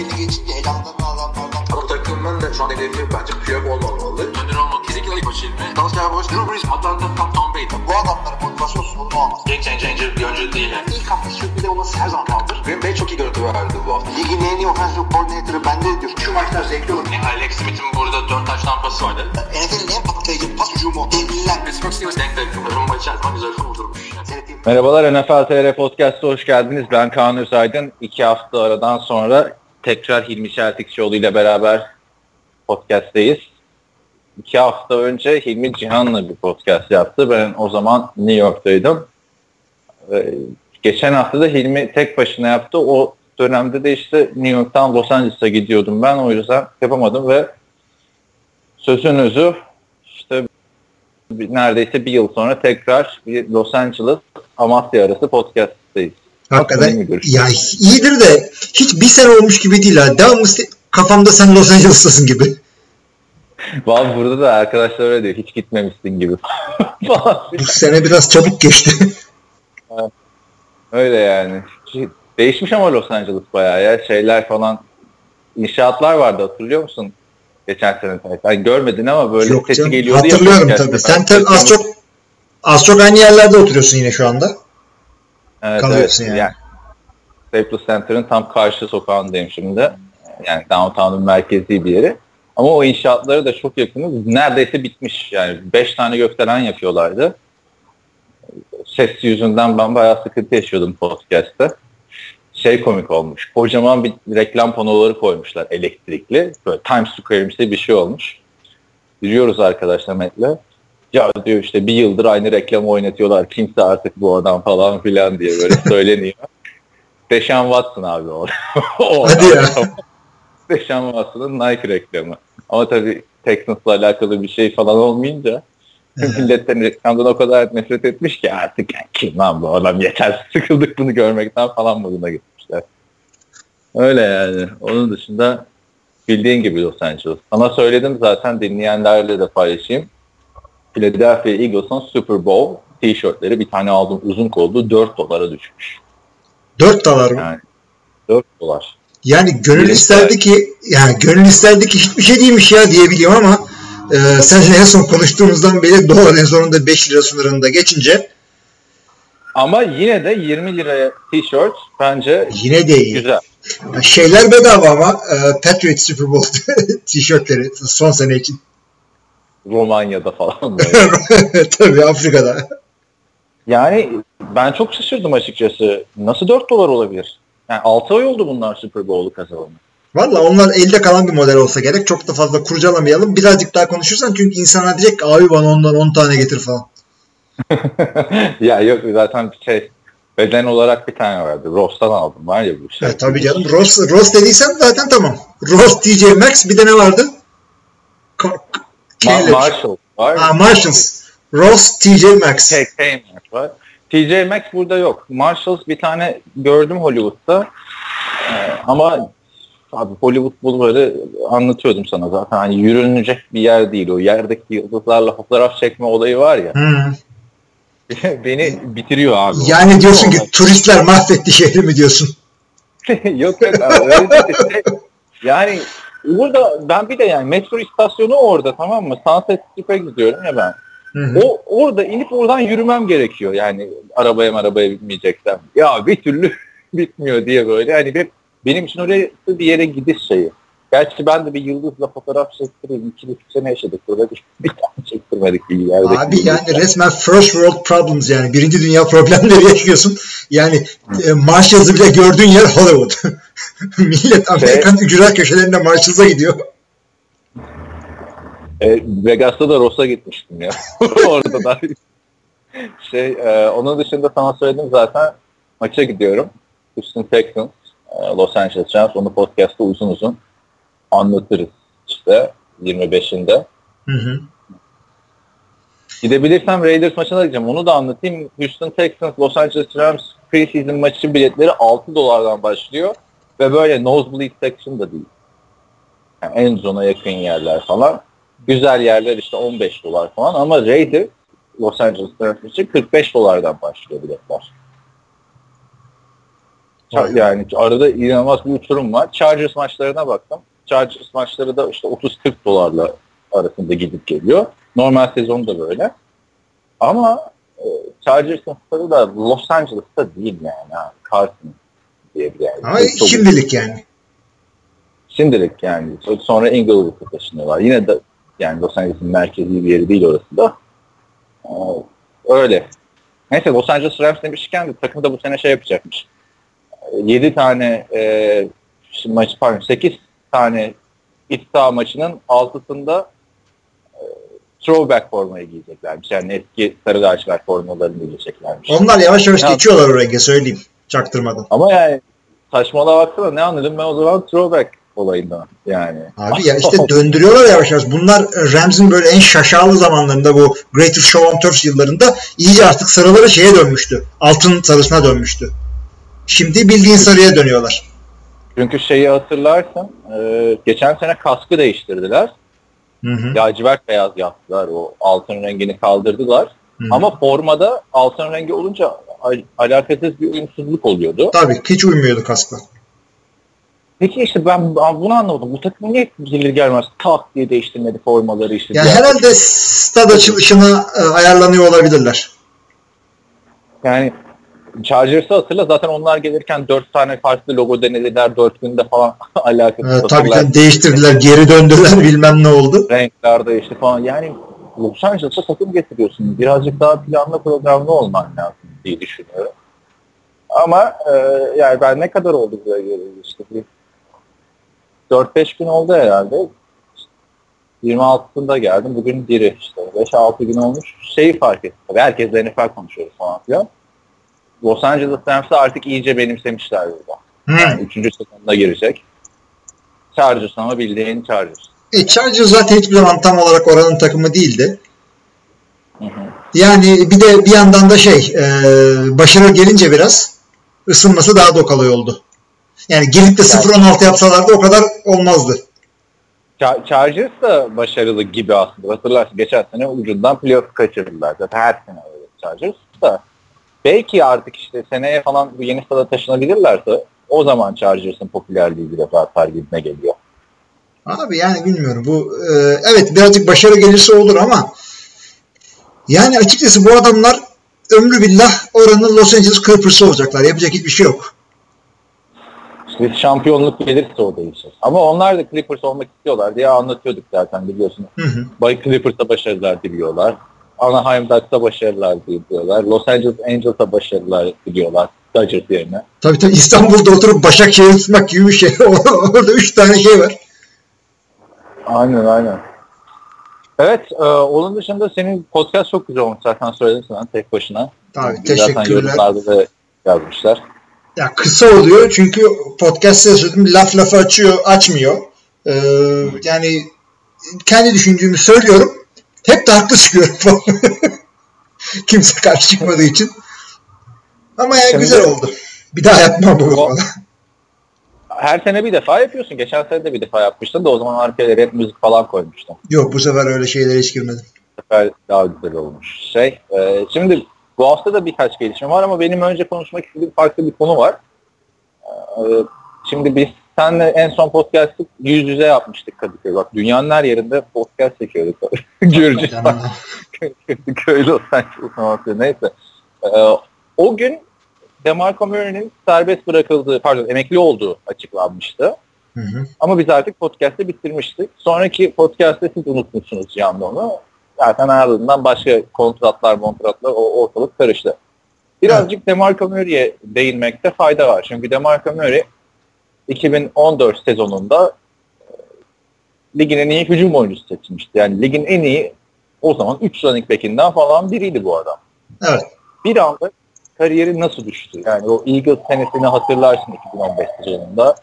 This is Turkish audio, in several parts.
belli geçince elanlarını alanlardan Bu takımın da şu an hedefi bence Piyok olmamalı. Önder olmak kesinlikle ilk başı ilmi. Dallas Cowboys, Drew Brees, Atlanta, Tom, Tom Brady. bu adamların motivasyon sorunu olmaz. Game changer bir oyuncu değil. Yani. İlk hafta sürpriz olması her zaman kaldır. Green Bay çok iyi görüntü verdi bu hafta. Ligin en iyi offensive coordinator'ı bende diyor. Şu maçlar zevkli olur. Yani Alex Smith'in burada 4 taş tampası vardı. NFL'in en patlayıcı pas hücumu. Devliler. Pittsburgh Steelers denk denk. Rumba içerisinde güzel kurdurmuş. Yani. Seyrettiğim Merhabalar NFL TR Podcast'a hoş geldiniz. Ben Kaan Özaydın. İki hafta aradan sonra tekrar Hilmi Çeltikçioğlu ile beraber podcast'teyiz. İki hafta önce Hilmi Cihan'la bir podcast yaptı. Ben o zaman New York'taydım. Ee, Geçen hafta da Hilmi tek başına yaptı. O dönemde de işte New York'tan Los Angeles'a gidiyordum ben. O yüzden yapamadım ve sözün özü işte neredeyse bir yıl sonra tekrar bir Los Angeles Amasya arası podcast'tayız. Hakikaten ya iyidir de hiç bir sene olmuş gibi değil ha. Devamlı kafamda sen Los Angeles'tasın gibi. Vallahi burada da arkadaşlar öyle diyor. Hiç gitmemişsin gibi. Bu sene biraz çabuk geçti. öyle yani. Değişmiş ama Los Angeles bayağı ya. Şeyler falan inşaatlar vardı hatırlıyor musun? Geçen sene. Ben görmedin ama böyle Yok sesi canım, geliyordu ya hatırlıyorum podcast'te. tabii. Sen tabii az çok az çok aynı yerlerde oturuyorsun yine şu anda. Evet, kalıyorsun evet. yani. Staples Center'ın tam karşı sokağındayım şimdi. Yani downtown'un merkezi bir yeri. Ama o inşaatları da çok yakınız. Neredeyse bitmiş. Yani 5 tane gökdelen yapıyorlardı. Ses yüzünden ben bayağı sıkıntı yaşıyordum podcast'te. Şey komik olmuş. Kocaman bir reklam panoları koymuşlar elektrikli. Böyle Times Square'imsi bir şey olmuş. Yürüyoruz arkadaşlar Met'le. Ya diyor işte bir yıldır aynı reklamı oynatıyorlar. Kimse artık bu adam falan filan diye böyle söyleniyor. Deşan Watson abi o. o Hadi ya. Deşan Watson'ın Nike reklamı. Ama tabii Texans'la alakalı bir şey falan olmayınca milletten reklamdan o kadar nefret etmiş ki artık yani kim lan bu adam yeter sıkıldık bunu görmekten falan moduna gitmişler. Öyle yani. Onun dışında bildiğin gibi Los Angeles. Sana söyledim zaten dinleyenlerle de paylaşayım. Philadelphia Eagles'ın Super Bowl tişörtleri bir tane aldım uzun kollu 4 dolara düşmüş. 4 dolar mı? Yani 4 dolar. Yani gönül Bilet isterdi ki yani gönül isterdi ki hiçbir şey değilmiş ya diyebiliyorum ama e, seninle en son konuştuğumuzdan beri dolar en sonunda 5 lira sınırında geçince Ama yine de 20 liraya tişört bence yine de iyi. güzel. Şeyler bedava ama e, Patriots Super Bowl tişörtleri son sene için. Romanya'da falan böyle. Tabii Afrika'da. Yani ben çok şaşırdım açıkçası. Nasıl 4 dolar olabilir? Yani 6 ay oldu bunlar Super Bowl'u kazanalı. Valla onlar elde kalan bir model olsa gerek. Çok da fazla kurcalamayalım. Birazcık daha konuşursan çünkü insanlar diyecek ki abi bana ondan 10 tane getir falan. ya yok zaten şey beden olarak bir tane vardı. Ross'tan aldım var ya bu şey. Evet, tabii canım. Ross, Ross dediysen zaten tamam. Ross, TJ Maxx bir de ne vardı? Ka- Ma- Marshall var. Ha, Marshalls. Ross, TJ Maxx. K- Maxx var. TJ Maxx burada yok. Marshalls bir tane gördüm Hollywood'da. Ee, ama abi Hollywood bunları anlatıyordum sana zaten. Hani yürünecek bir yer değil. O yerdeki yıldızlarla fotoğraf çekme olayı var ya. Hmm. beni bitiriyor abi. Yani diyorsun ki turistler mahvetti şehri mi diyorsun? yok yok abi, öyle değil. Yani burada ben bir de yani metro istasyonu orada tamam mı? Sunset Strip'e gidiyorum ya ben. Hı hı. O orada inip oradan yürümem gerekiyor yani arabaya arabaya binmeyeceksem. Ya bir türlü bitmiyor diye böyle. Yani bir, benim için oraya bir yere gidiş şeyi. Gerçi ben de bir yıldızla fotoğraf çektireyim. İki buçuk sene yaşadık burada. Bir, bir tane çektirmedik bir yerde. Abi yani resmen first world problems yani. Birinci dünya problemleri yaşıyorsun. Yani e, Marshalls'ı bile gördüğün yer Hollywood. Millet Amerikan ücra köşelerinde Marshalls'a gidiyor. E, Vegas'ta da Ross'a gitmiştim ya. Orada da. Şey, e, onun dışında sana söyledim zaten maça gidiyorum. Houston Texans, e, Los Angeles Rams. Onu podcast'ta uzun uzun anlatırız işte 25'inde. Hı hı. Gidebilirsem Raiders maçına gideceğim. Onu da anlatayım. Houston Texans, Los Angeles Rams preseason maçı biletleri 6 dolardan başlıyor. Ve böyle nosebleed section da değil. Yani en zona yakın yerler falan. Güzel yerler işte 15 dolar falan ama Raiders Los Angeles Rams için 45 dolardan başlıyor biletler. Yani arada inanılmaz bir uçurum var. Chargers maçlarına baktım. Chargers maçları da işte 30-40 dolarla arasında gidip geliyor. Normal sezon da böyle. Ama e, Chargers'ın stadı da Los Angeles'ta değil yani. Ha, Carson diye bir yer. Ama Çok- şimdilik yani. Şimdilik yani. Sonra Inglewood'a taşınıyorlar. Yine de yani Los Angeles'ın merkezi bir yeri değil orası da. Öyle. Neyse Los Angeles Rams demişken de takım da bu sene şey yapacakmış. 7 tane e, maç pardon 8 tane iç saha maçının altısında e, throwback formayı giyeceklermiş. Yani eski sarı lacivert formalarını giyeceklermiş. Onlar yavaş yavaş Ya- geçiyorlar oraya söyleyeyim. Çaktırmadan. Ama yani saçmalığa baksana ne anladım ben o zaman throwback olayından yani. Abi ya işte döndürüyorlar yavaş yavaş. Bunlar e, Rams'in böyle en şaşalı zamanlarında bu Greater Show on Turf yıllarında iyice artık sarıları şeye dönmüştü. Altın sarısına dönmüştü. Şimdi bildiğin sarıya dönüyorlar. Çünkü şeyi hatırlarsın e, geçen sene kaskı değiştirdiler. Hı hı. Lacivert beyaz yaptılar. O altın rengini kaldırdılar. Hı. Ama formada altın rengi olunca al- alakasız bir uyumsuzluk oluyordu. Tabii hiç uymuyordu kaskla. Peki işte ben bunu anlamadım. Bu takım niye gelir gelmez tak diye değiştirmedi formaları işte. Yani herhalde stad açılışına e, ayarlanıyor olabilirler. Yani Chargers'ı hatırla zaten onlar gelirken dört tane farklı logo denediler dört günde falan alakasız. E, tabii ki değiştirdiler, geri döndüler bilmem ne oldu. renkler değişti falan. Yani Los Angeles'a takım getiriyorsun. Birazcık daha planlı programlı olman lazım diye düşünüyorum. Ama e, yani ben ne kadar oldu buraya geleli işte bir 4-5 gün oldu herhalde. 26'sında geldim. Bugün diri işte. 5-6 gün olmuş. Şeyi fark ettim. Tabii herkesle NFL konuşuyoruz falan filan. Los Angeles Rams'ı artık iyice benimsemişler burada. Hı. Yani 3. sezonuna girecek. Chargers ama bildiğin Chargers. E, Chargers zaten hiçbir zaman tam olarak oranın takımı değildi. Hı hı. Yani bir de bir yandan da şey e, başarı gelince biraz ısınması daha da kolay oldu. Yani girip de 0-16 yapsalardı o kadar olmazdı. Char- Chargers da başarılı gibi aslında. Hatırlarsın geçen sene ucundan playoff kaçırdılar. Zaten her sene öyle Chargers da. Belki artık işte seneye falan bu yeni stada taşınabilirlerse o zaman Chargers'ın popülerliği biraz artar gibime geliyor. Abi yani bilmiyorum bu e, evet birazcık başarı gelirse olur ama yani açıkçası bu adamlar ömrü billah oranın Los Angeles Clippers'ı olacaklar. Yapacak hiçbir şey yok. İşte şampiyonluk gelirse o değişir. Ama onlar da Clippers olmak istiyorlar diye anlatıyorduk zaten biliyorsun. Hı hı. Bay Clippers'a başarılar diliyorlar. Anaheim Ducks'a başarılar diliyorlar. Los Angeles Angels'a başarılar diliyorlar. Dodgers yerine. Tabii tabii İstanbul'da oturup Başakşehir tutmak gibi bir şey. Orada üç tane şey var. Aynen aynen. Evet, e, onun dışında senin podcast çok güzel olmuş zaten söyledin sen tek başına. Tabii Zaten teşekkürler. da yazmışlar. Ya kısa oluyor çünkü podcast'te söyledim laf lafı açıyor, açmıyor. Ee, yani kendi düşündüğümü söylüyorum. Hep de haklı çıkıyorum. Kimse karşı çıkmadığı için. Ama yani Şimdi- güzel oldu. Bir daha yapmam bu O- falan. Her sene bir defa yapıyorsun. Geçen sene de bir defa yapmıştın da o zaman arkaya rap müzik falan koymuştun. Yok bu sefer öyle şeylere hiç girmedim. Bu sefer daha güzel olmuş. Şey, e, şimdi bu hafta da birkaç gelişme var ama benim önce konuşmak istediğim farklı bir konu var. E, şimdi biz senle en son podcast'ı yüz yüze yapmıştık Kadıköy. Bak dünyanın her yerinde podcast çekiyorduk. Gürcistan. Yani, köy Los Angeles neyse. Ee, o gün DeMarco Murray'nin serbest bırakıldığı, pardon emekli olduğu açıklanmıştı. hı hı. Ama biz artık podcast'ı bitirmiştik. Sonraki podcast'te siz unutmuşsunuz Cihan'da onu. Zaten ardından başka kontratlar, kontratlar o ortalık karıştı. Birazcık DeMarco Murray'e değinmekte fayda var. Çünkü DeMarco Murray 2014 sezonunda e, ligin en iyi hücum oyuncusu seçilmişti. Yani ligin en iyi o zaman 3 running back'inden falan biriydi bu adam. Evet. Bir anda kariyeri nasıl düştü? Yani o Eagles senesini hatırlarsın 2015 sezonunda.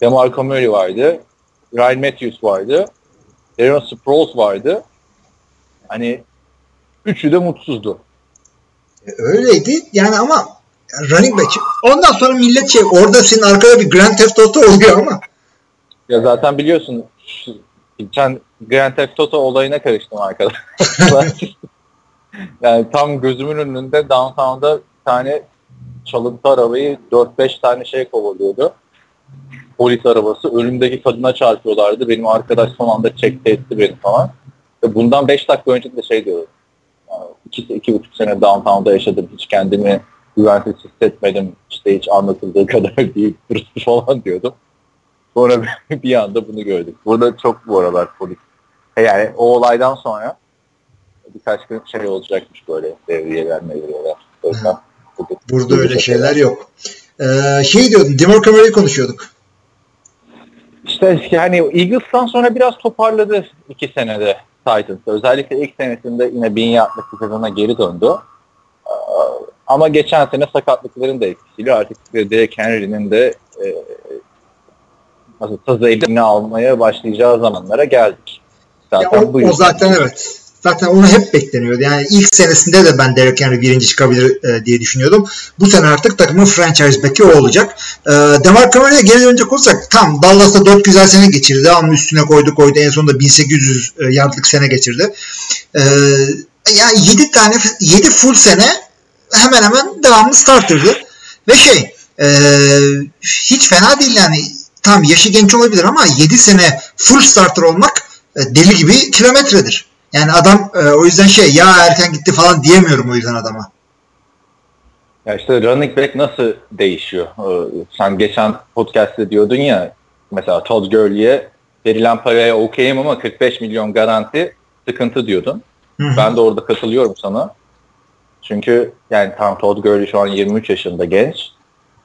DeMarco Murray vardı. Ryan Matthews vardı. Darren Sproles vardı. Hani üçü de mutsuzdu. E, Öyleydi. Yani ama running back. Ondan sonra millet şey orada senin arkada bir Grand Theft Auto oluyor ama. Ya zaten biliyorsun geçen Grand Theft Auto olayına karıştım arkadaşlar. yani tam gözümün önünde downtown'da bir tane çalıntı arabayı 4-5 tane şey kovalıyordu. Polis arabası. Önümdeki kadına çarpıyorlardı. Benim arkadaş son anda çekti etti beni falan. Ve bundan 5 dakika önce de şey diyordu. 2 iki, buçuk sene downtown'da yaşadım. Hiç kendimi güvensiz hissetmedim. İşte hiç anlatıldığı kadar değil. Hırsız falan diyordum. Sonra bir anda bunu gördük. Burada çok bu aralar polis. Yani o olaydan sonra birkaç gün şey olacakmış böyle devriyeler mevriyeler. Bu- Burada bu- öyle bu- şeyler yok. Ee, şey diyordun, Demar Cameron'ı konuşuyorduk. İşte yani Eagles'tan sonra biraz toparladı iki senede Titans'ta. Özellikle ilk senesinde yine bin yardlık bir sezona geri döndü. Ama geçen sene sakatlıkların da etkisiyle artık Derek Henry'nin de e, nasıl sazı eline almaya başlayacağı zamanlara geldik. Ya Zaten o, bu o yüzden- zaten evet. Zaten onu hep bekleniyordu. Yani ilk senesinde de ben Derek Henry birinci çıkabilir e, diye düşünüyordum. Bu sene artık takımın franchise back'i o olacak. E, Demar Cameron'a geri dönecek olursak tam Dallas'ta 4 güzel sene geçirdi. Devamlı üstüne koydu koydu. En sonunda 1800 e, yardlık sene geçirdi. E, yani 7 tane 7 full sene hemen hemen devamlı starterdı. Ve şey e, hiç fena değil yani tam yaşı genç olabilir ama 7 sene full starter olmak e, deli gibi kilometredir. Yani adam e, o yüzden şey ya erken gitti falan diyemiyorum o yüzden adama. Ya işte running back nasıl değişiyor? Ee, Sen geçen podcast'te diyordun ya mesela Todd Gurley'e verilen paraya okeyim ama 45 milyon garanti sıkıntı diyordun. Hı hı. Ben de orada katılıyorum sana. Çünkü yani tam Todd Gurley şu an 23 yaşında genç.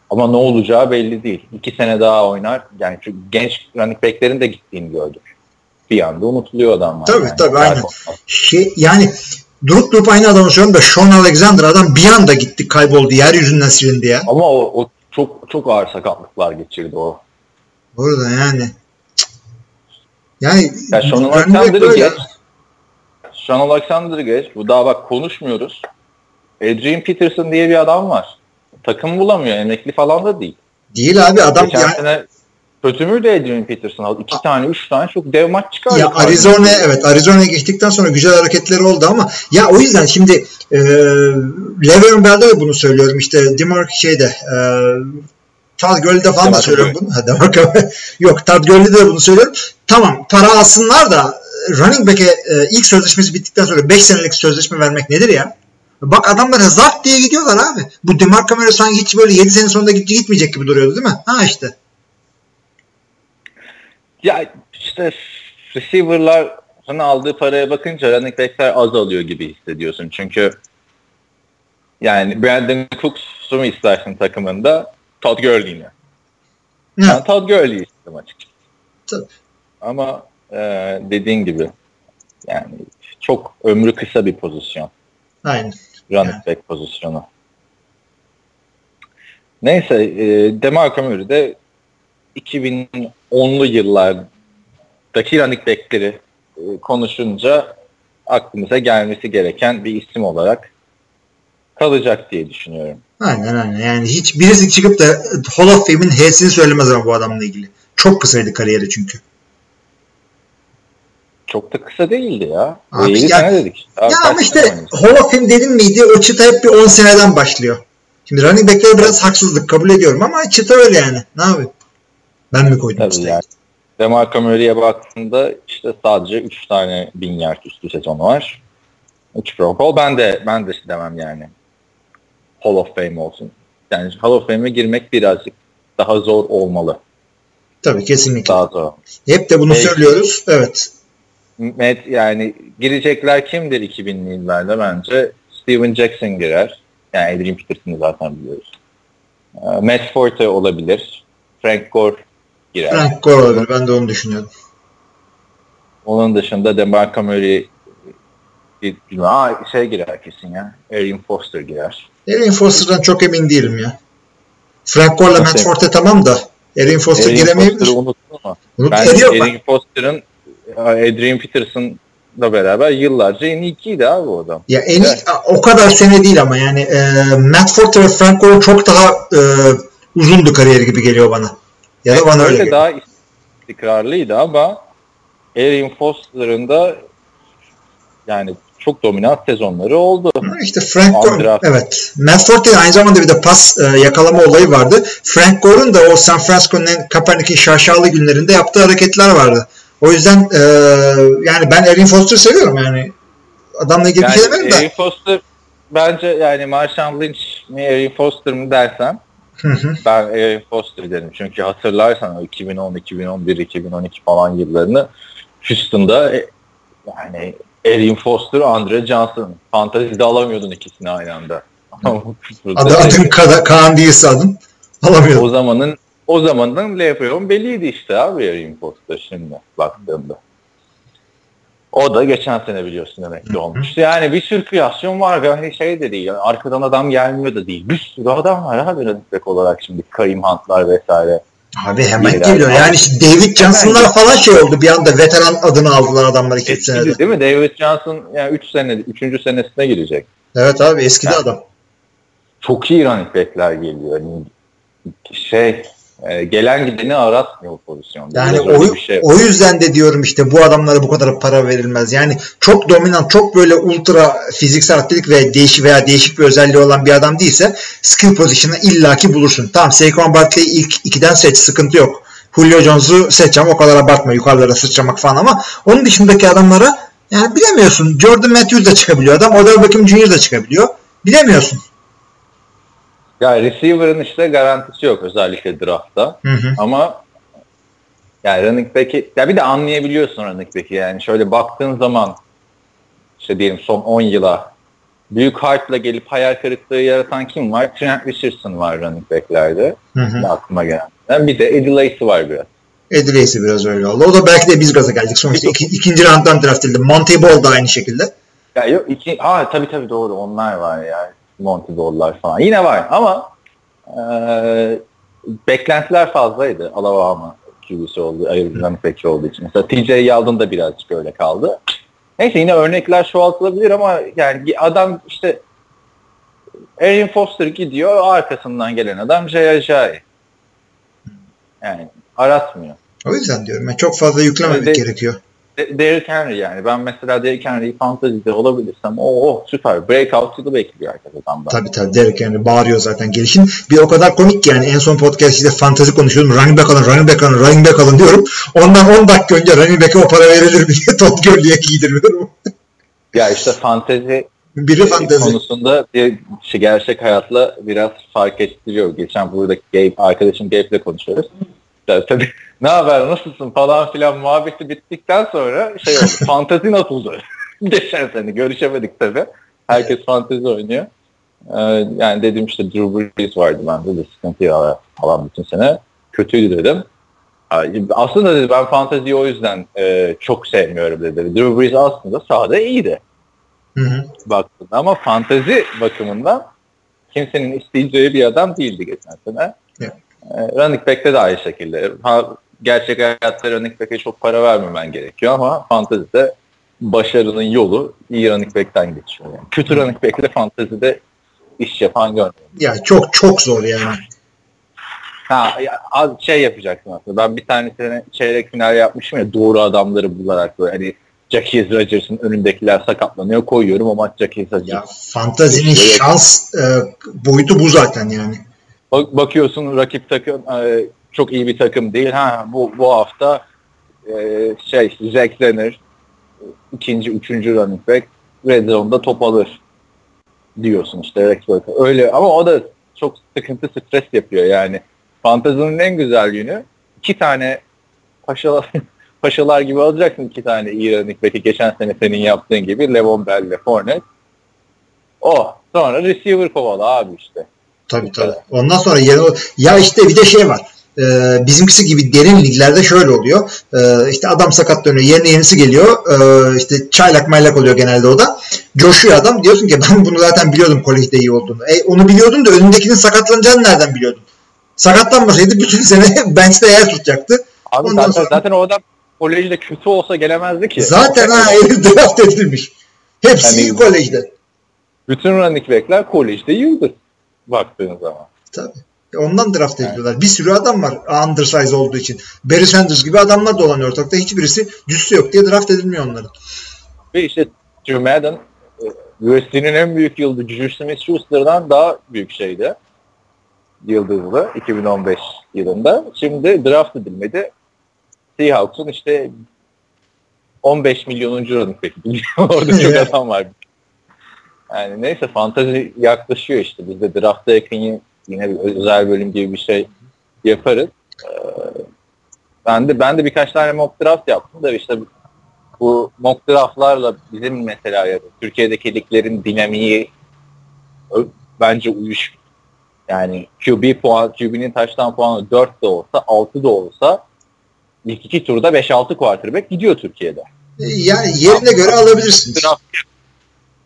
Ama ne olacağı belli değil. İki sene daha oynar. Yani çünkü genç running backlerin de gittiğini gördük. Bir anda unutuluyor adamlar. Tabii, yani. tabii, aynen. Şey, yani durup durup aynı adamı söylüyorum da Sean Alexander adam bir anda gitti kayboldu yeryüzünden silindi ya. Ama o, o çok çok ağır sakatlıklar geçirdi o. Burada yani. Yani Ya Sean Alexander'ı geç. Sean Alexander'ı geç. Bu daha bak konuşmuyoruz. Adrian Peterson diye bir adam var. Takım bulamıyor. Emekli falan da değil. Değil abi adam Geçen yani, sene kötü müydü Adrian Peterson? İki tane, üç tane çok dev maç çıkardı. Ya Arizona evet Arizona'ya geçtikten sonra güzel hareketleri oldu ama ya o yüzden şimdi e, Le'Veon Bell'de de bunu söylüyorum işte Demar şeyde e, Todd Gurley'de falan da Demar söylüyorum bunu. Ha, Demar Yok Todd Gurley'de de bunu söylüyorum. Tamam para alsınlar da e, running back'e e, ilk sözleşmesi bittikten sonra 5 senelik sözleşme vermek nedir ya? Bak adamlar zart diye gidiyorlar abi. Bu Demar Cameron sanki hiç böyle 7 sene sonunda git- gitmeyecek gibi duruyordu değil mi? Ha işte. Ya işte receiver'ların aldığı paraya bakınca running back'ler az alıyor gibi hissediyorsun. Çünkü yani Brandon Cooks'u mu istersin takımında? Todd Gurley'i mi? Ben Todd Gurley'i istedim açıkçası. Tabii. Ama e, dediğin gibi yani çok ömrü kısa bir pozisyon. aynen. Running back pozisyonu. Neyse e, DeMarco Murray de 2010'lu yıllardaki running backleri e, konuşunca aklımıza gelmesi gereken bir isim olarak kalacak diye düşünüyorum. Aynen aynen. Yani hiç birisi çıkıp da Hall of Fame'in H'sini söylemez ama bu adamla ilgili. Çok kısaydı kariyeri çünkü. Çok da kısa değildi ya. Abi 7 ya- sene dedik. işte. Abi ya ama işte? Hall of Fame dedin miydi o çıta hep bir 10 seneden başlıyor. Şimdi running back'lere biraz haksızlık kabul ediyorum ama çıta öyle yani. Ne yapayım? Ben mi koydum Tabii çıtayı? yani. DeMarco Murray'e baktığında işte sadece 3 tane bin yard üstü sezonu var. 3 Pro Bowl. Ben de ben de demem yani. Hall of Fame olsun. Yani Hall of Fame'e girmek birazcık daha zor olmalı. Tabii kesinlikle. Daha zor. Hep de bunu Belki- söylüyoruz. Evet. Met, yani girecekler kimdir 2000'li yıllarda bence? Steven Jackson girer. Yani Adrian Peterson'ı zaten biliyoruz. Ee, Matt Forte olabilir. Frank Gore girer. Frank Gore olabilir. Ben de onu düşünüyordum. Onun dışında DeMarco Murray. Aa, şey girer kesin ya. Arian Foster girer. Erin Foster'dan çok emin değilim ya. Frank Gore'la Matt? Forte tamam da Erin Foster Arian giremeyebilir. Foster'ı unuttun mu? Unut Ben Arian Foster'ın Adrian Peterson'la beraber yıllarca en iyi ikiydi abi o adam. Ya en iyi, Evet. o kadar sene değil ama yani e, Matt Forte ve Frank Gore çok daha e, uzundu kariyeri gibi geliyor bana. Ya da bana öyle. Öyle daha istikrarlıydı ama Arian Foster'ın da yani çok dominant sezonları oldu. İşte Frank Gore, evet. Matt Forte aynı zamanda bir de pas e, yakalama olayı vardı. Frank Gore'un da o San Francisco'nun Kaepernick'in şaşalı günlerinde yaptığı hareketler vardı. O yüzden e, yani ben Erin Foster seviyorum yani. Adamla ilgili bir şey Yani demedim de. Erin Foster bence yani Marshawn Lynch mi Erin Foster mı dersen Hı hı. ben Erin Foster dedim. Çünkü hatırlarsan o 2010, 2011, 2012 falan yıllarını Houston'da e, yani Erin Foster, Andre Johnson. Fantezide alamıyordun ikisini aynı anda. Adı, adın Ka- Kaan değilse adın. Alamıyorum. o zamanın o zamanın Le'Veon belliydi işte abi Erin Foster şimdi baktığımda. O da geçen sene biliyorsun emekli olmuştu. Yani bir sürü kıyasyon var ve hani şey de değil. Yani arkadan adam gelmiyor da değil. Bir sürü adam var abi running olarak şimdi. Karim Hunt'lar vesaire. Abi hemen İyiler. geliyor. Yani işte David Johnson'lar falan şey oldu. Bir anda veteran adını aldılar adamlar 2-3 senede. Değil mi? David Johnson yani 3 sene 3. senesine girecek. Evet abi eskidi Yani- adam. Çok iyi running back'ler geliyor. Yani şey e, gelen gideni aratmıyor pozisyonda. Yani o, şey. o yüzden de diyorum işte bu adamlara bu kadar para verilmez. Yani çok dominant, çok böyle ultra fiziksel atletik ve değişik veya değişik bir özelliği olan bir adam değilse skill position'ı illaki bulursun. Tamam Saquon Barkley'i ilk ikiden seç sıkıntı yok. Julio Jones'u seç ama o kadar abartma yukarılara sıçramak falan ama onun dışındaki adamlara yani bilemiyorsun. Jordan Matthews da çıkabiliyor adam. Odell Beckham Jr. da çıkabiliyor. Bilemiyorsun. Ya receiver'ın işte garantisi yok özellikle draftta. Hı hı. Ama yani running back'i ya bir de anlayabiliyorsun running back'i yani şöyle baktığın zaman işte diyelim son 10 yıla büyük hype'la gelip hayal kırıklığı yaratan kim var? Trent Richardson var running back'lerde. Hı hı. Aklıma gelen. Bir de Eddie Lacy var biraz. Eddie Lacy biraz öyle oldu. O da belki de biz gaza geldik. Sonuçta iki, ikinci rounddan draft edildi. Monte Ball da aynı şekilde. Ya yok iki, ha tabii tabii doğru onlar var ya. Monty Ball'lar falan. Yine var ama eee beklentiler fazlaydı Alabama QB'si oldu, Arizona peki olduğu için. Mesela TJ Yeldon da birazcık öyle kaldı. Neyse yine örnekler çoğaltılabilir ama yani adam işte Aaron Foster gidiyor arkasından gelen adam Jay Ajayi. Yani aratmıyor. O yüzden diyorum. Yani çok fazla yüklememek Evet. gerekiyor. De- Derrick Henry yani. Ben mesela Derrick Henry'i fantezide olabilirsem o oh, süper. Breakout yılı bekliyor herkes adamdan. Tabii tabii Derek yani bağırıyor zaten gelişin. Bir o kadar komik ki yani en son podcast'te fantazi konuşuyordum. Running back alın, running back alın, running back alın diyorum. Ondan 10 dakika önce running back'e o para verilir diye Todd Gurley'e giydirmiyorum. Ya işte fantezi Biri fantazi. konusunda bir şey, gerçek hayatla biraz fark ettiriyor. Geçen burada Gabe, arkadaşım Gabe'le konuşuyoruz. Tabii ne haber nasılsın falan filan muhabbeti bittikten sonra şey oldu. fantezi nasıldı? Geçen sene görüşemedik tabii. Herkes fantezi oynuyor. Ee, yani dedim işte Drew Brees vardı bende de sıkıntı falan bütün sene. Kötüydü dedim. Aslında dedi ben fanteziyi o yüzden e, çok sevmiyorum dedi. Drew Brees aslında sahada iyiydi Hı hı. baktığında ama fantezi bakımından kimsenin isteyeceği bir adam değildi geçen sene. Evet. Ee, running back'te de aynı şekilde. Ha, gerçek hayatta running back'e çok para vermemen gerekiyor ama fantezide başarının yolu iyi running back'ten geçiyor. Yani. Kötü running back'le fantezide iş yapan görmedim. Ya çok çok zor yani. Ha, ya, az şey yapacaksın aslında. Ben bir tane sene çeyrek final yapmışım ya doğru adamları bularak böyle hani Jackie Rodgers'ın önündekiler sakatlanıyor koyuyorum o maç Jackie Rodgers. Ya fantazinin şans e, boyutu bu zaten yani. Bak, bakıyorsun rakip takım e, çok iyi bir takım değil. Ha bu bu hafta e, şey Zach Zenner ikinci, üçüncü running back red zone'da top alır diyorsun işte Rex Burkhead. Öyle ama o da çok sıkıntı stres yapıyor yani. Fantazinin en güzel günü iki tane paşalar, paşalar gibi alacaksın iki tane iyi running back'i geçen sene senin yaptığın gibi Levon Bell ile Fournette. O. Sonra receiver kovala abi işte. Tabii tabii. Ondan sonra yeni ya işte bir de şey var. Ee, bizimkisi gibi derin liglerde şöyle oluyor. Ee, işte adam sakatlanıyor. Yerine yenisi geliyor. Ee, işte çaylak maylak oluyor genelde o da. Coşuyor adam. Diyorsun ki ben bunu zaten biliyordum kolejde iyi olduğunu. E, onu biliyordun da önündekinin sakatlanacağını nereden biliyordun? Sakatlanmasaydı bütün sene bench'te yer tutacaktı. Abi Ondan zaten, sonra- zaten o adam kolejde kötü olsa gelemezdi ki. Zaten ha draft edilmiş. Hepsi Yani- kolejde. Bütün running back'ler kolejde yıldır baktığın zaman. Tabii. Ondan draft ediliyorlar. Bir sürü adam var undersize olduğu için. Barry Sanders gibi adamlar dolanıyor ortalıkta. Hiçbirisi cüssü yok diye draft edilmiyor onların. Ve işte Joe Madden e, USC'nin en büyük yıldızı Juju Smith-Schuster'dan daha büyük şeydi. Yıldızlı 2015 yılında. Şimdi draft edilmedi. Seahawks'un işte 15 milyonuncu running back. Orada çok adam var. Yani neyse fantazi yaklaşıyor işte. Biz de drafta yakın yine bir özel bölüm gibi bir şey yaparız. Ee, ben de ben de birkaç tane mock draft yaptım da işte bu mock draftlarla bizim mesela ya Türkiye'deki liglerin dinamiği bence uyuş. Yani QB puan, QB'nin taştan puanı 4 de olsa 6 da olsa ilk iki turda 5-6 quarterback gidiyor Türkiye'de. Yani yerine göre alabilirsin. Draft,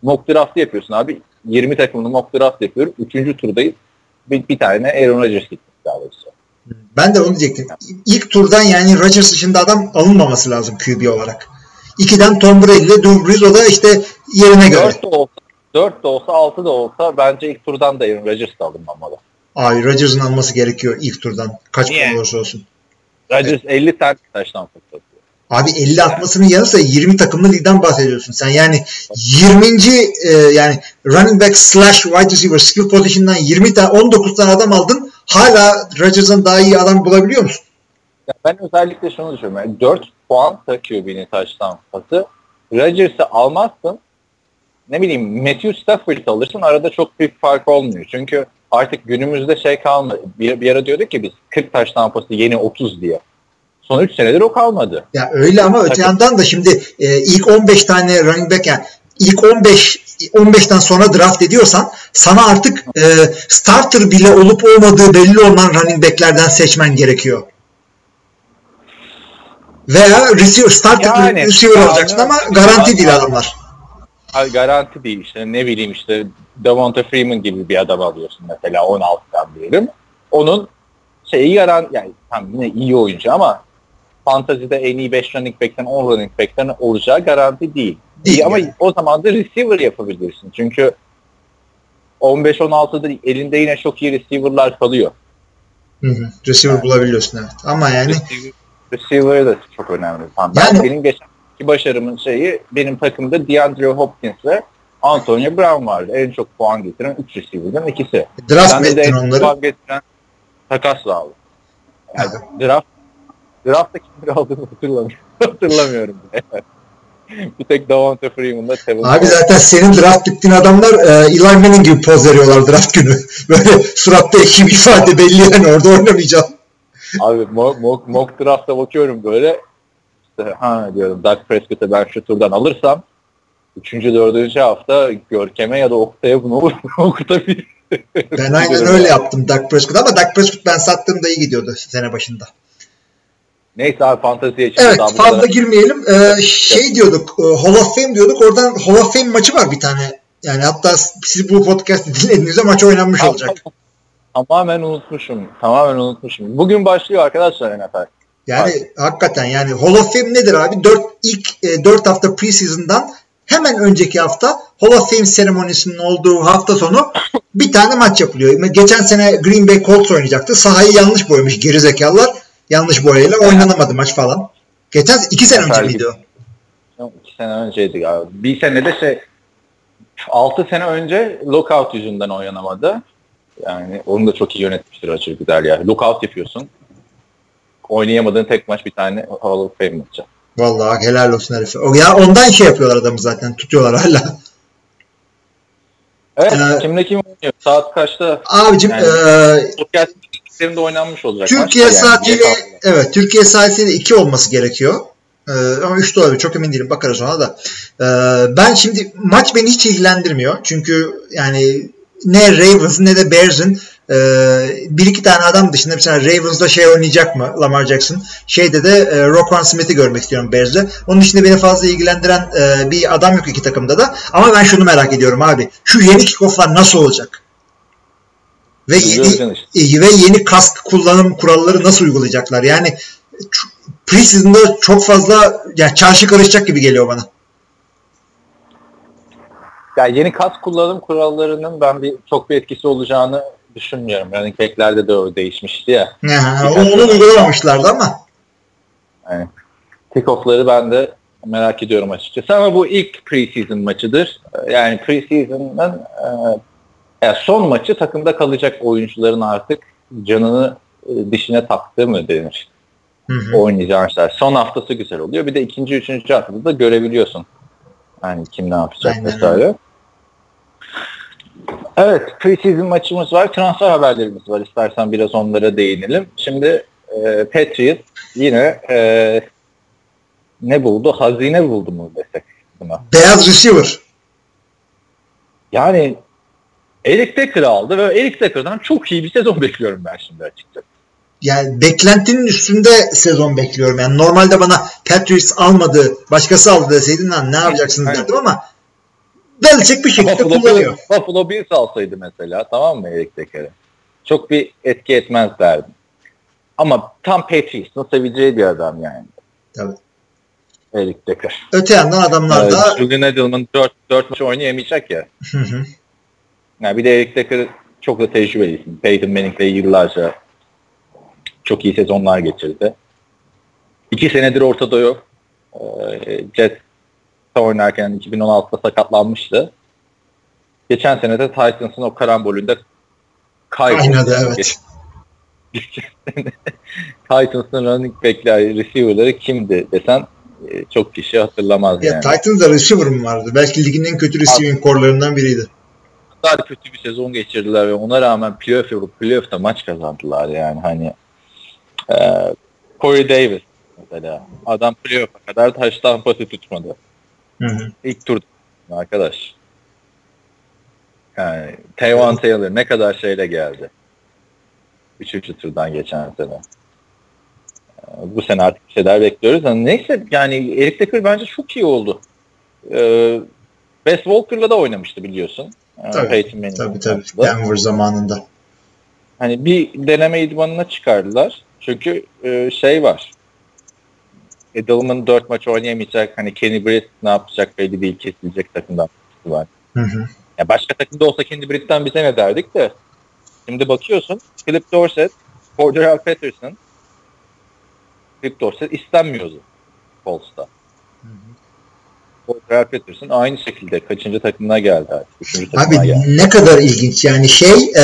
mock draft yapıyorsun abi. 20 takımlı mock draft yapıyorum. Üçüncü turdayız. Bir, bir tane Aaron Rodgers gitti daha doğrusu. Ben de onu diyecektim. İlk turdan yani Rodgers dışında adam alınmaması lazım QB olarak. İkiden Tom Brady ile Drew Brees o da işte yerine göre. 4 de olsa, 4 de olsa 6 da olsa bence ilk turdan da Aaron Rodgers da alınmamalı. Ay Rodgers'ın alması gerekiyor ilk turdan. Kaç puan olursa olsun. Rodgers evet. 50 tane taştan fırsatıyor. Abi 50 atmasının yanı sıra 20 takımlı ligden bahsediyorsun. Sen yani 20. E, yani running back slash wide receiver skill position'dan 20 tane 19 tane adam aldın. Hala Rodgers'ın daha iyi adam bulabiliyor musun? Ya ben özellikle şunu düşünüyorum. Yani 4 puan takıyor beni taştan pası. Rodgers'ı almazsın. Ne bileyim Matthew Stafford'ı alırsın. Arada çok büyük fark olmuyor. Çünkü artık günümüzde şey kalmadı. Bir, bir ara diyorduk ki biz 40 taş tampası yeni 30 diye. Son 3 senedir o kalmadı. Ya öyle ama öte yandan da şimdi e, ilk 15 tane running back yani ilk 15 15'ten sonra draft ediyorsan sana artık e, starter bile olup olmadığı belli olan running back'lerden seçmen gerekiyor. Veya receiver, starter yani, receiver yani, olacaksın ama garanti değil adamlar. Garanti değil işte ne bileyim işte Devonta Freeman gibi bir adam alıyorsun mesela 16'dan diyelim. Onun şeyi yaran yani tam yine iyi oyuncu ama fantazide en iyi 5 running back'ten 10 running back'ten olacağı garanti değil. Değil ama yani. o zaman da receiver yapabilirsin. Çünkü 15-16'da elinde yine çok iyi receiver'lar kalıyor. Hı hı. Receiver yani. bulabiliyorsun evet. Ama yani receiver, receiver da çok önemli. Yani, benim geçen başarımın şeyi benim takımda DeAndre Hopkins ve Antonio Brown vardı. En çok puan getiren 3 receiver'dan ikisi. Draft mı ettin onları? Puan getiren takasla aldı. Yani draft draftta kimleri aldığını hatırlamıyorum. hatırlamıyorum. bir tek Davante Freeman'da Tevin Abi zaten senin draft bittiğin adamlar e, Eli Manning gibi poz veriyorlar draft günü. Böyle suratta iki ifade belli yani orada oynamayacaksın. Abi mock, mock, mock draft'a bakıyorum böyle. İşte, ha diyorum Doug Prescott'ı ben şu turdan alırsam üçüncü, dördüncü hafta Görkem'e ya da Oktay'a bunu okutabilir. ben aynen öyle yaptım Doug Prescott ama Doug Prescott ben sattığımda iyi gidiyordu sene başında. Neyse abi fanteziye Evet fazla kadar. girmeyelim. Ee, şey diyorduk e, Hall of Fame diyorduk. Oradan Hall of Fame maçı var bir tane. Yani hatta siz bu podcast'i dinlediğinizde maç oynanmış tamam, olacak. Tamamen unutmuşum. Tamamen unutmuşum. Bugün başlıyor arkadaşlar NFL. Yani Abi. hakikaten yani Hall of Fame nedir abi? 4 ilk e, 4 hafta preseason'dan hemen önceki hafta Hall of Fame seremonisinin olduğu hafta sonu bir tane maç yapılıyor. Geçen sene Green Bay Colts oynayacaktı. Sahayı yanlış boyamış gerizekalılar. Yanlış boyayla oynanamadı maç falan. Geçen iki sene önce miydi o? İki sene önceydi galiba. Bir sene de şey 6 sene önce lockout yüzünden oynanamadı. Yani onu da çok iyi yönetmiştir Açır Güder ya. Lockout yapıyorsun. Oynayamadığın tek maç bir tane Hall of Fame maçı. Vallahi helal olsun herife. O ya ondan şey yapıyorlar adamı zaten. Tutuyorlar hala. Evet. Ee, kimle kim oynuyor? Saat kaçta? Abicim yani, podcast de oynanmış olacak. Türkiye maçta saatiyle yani. evet Türkiye saatiyle 2 olması gerekiyor. Ee, ama 3 de olabilir. Çok emin değilim. Bakarız ona da. Ee, ben şimdi maç beni hiç ilgilendirmiyor. Çünkü yani ne Ravens ne de Bears'ın e, bir iki tane adam dışında mesela Ravens'da şey oynayacak mı Lamar Jackson? Şeyde de e, Roquan Smith'i görmek istiyorum Bears'de. Onun dışında beni fazla ilgilendiren e, bir adam yok iki takımda da. Ama ben şunu merak ediyorum abi. Şu yeni kickoff'lar nasıl olacak? Ve yeni, işte. ve yeni kask kullanım kuralları nasıl uygulayacaklar? Yani preseason'da çok fazla yani çarşı karışacak gibi geliyor bana. Ya yeni kask kullanım kurallarının ben bir çok bir etkisi olacağını düşünmüyorum. Yani keklerde de o değişmişti ya. ya onu uygulamamışlardı ama. Yani kick-off'ları ben de merak ediyorum açıkçası ama bu ilk preseason maçıdır. Yani preseason'ın e, yani son maçı takımda kalacak oyuncuların artık canını e, dişine taktığı mı denir? Hı hı. Oynayacağı maçlar. Son haftası güzel oluyor. Bir de ikinci, üçüncü haftada da görebiliyorsun. Yani kim ne yapacak Aynen vesaire. Evet, preseason maçımız var. Transfer haberlerimiz var. İstersen biraz onlara değinelim. Şimdi e, Patriots yine e, ne buldu? Hazine buldu mu desek buna? Beyaz receiver. Yani Eric Decker aldı ve Eric Decker'dan çok iyi bir sezon bekliyorum ben şimdi açıkçası. Yani beklentinin üstünde sezon bekliyorum. Yani normalde bana Patriots almadı, başkası aldı deseydin lan ne yapacaksınız Aynen. derdim ama Belichick bir şekilde Buffalo, kullanıyor. Bills, Buffalo Bills alsaydı mesela tamam mı Eric Decker'ı? Çok bir etki etmez derdim. Ama tam Patriots'ın seveceği bir adam yani. Tabii. Eric Decker. Öte yandan adamlar da Evet, Julian Edelman 4, 4 maç oynayamayacak ya. Hı hı. Yani bir de Eric Decker çok da tecrübeli. isim. Peyton Manning'le yıllarca çok iyi sezonlar geçirdi. İki senedir ortada yok. Ee, Jets oynarken 2016'da sakatlanmıştı. Geçen sene de Titans'ın o karambolünde kayboldu. Oynadı, evet. Titans'ın running back'ler, receiver'ları kimdi desen e, çok kişi hatırlamaz ya yani. Titans'da receiver mı vardı? Belki ligin en kötü receiving core'larından biriydi. Kadar kötü bir sezon geçirdiler ve ona rağmen playoff yapıp playoff'ta maç kazandılar yani hani e, Corey Davis mesela adam playoff'a kadar taştan pası tutmadı. Hı hı. İlk tur arkadaş. Yani Taywan Taylor ne kadar şeyle geldi. Üçüncü turdan geçen sene. E, Bu sene artık bir şeyler bekliyoruz. Yani neyse yani Eric Decker bence çok iyi oldu. Ee, Wes Walker'la da oynamıştı biliyorsun. Ee, Tabii, Peyton Manning Tabii tabii. Denver zamanında. Hani bir deneme idmanına çıkardılar. Çünkü e, şey var. Edelman 4 maç oynayamayacak. Hani Kenny Britt ne yapacak belli değil. Kesilecek takımdan var. Hı hı. Ya başka takımda olsa Kenny Britt'ten bize ne derdik de. Şimdi bakıyorsun Philip Dorsett, Cordell Patterson Philip Dorsett istenmiyordu Colts'ta. Cordell Patterson aynı şekilde kaçıncı takımına geldi artık. Üçüncü takımına Abi geldi. ne kadar ilginç. Yani şey e,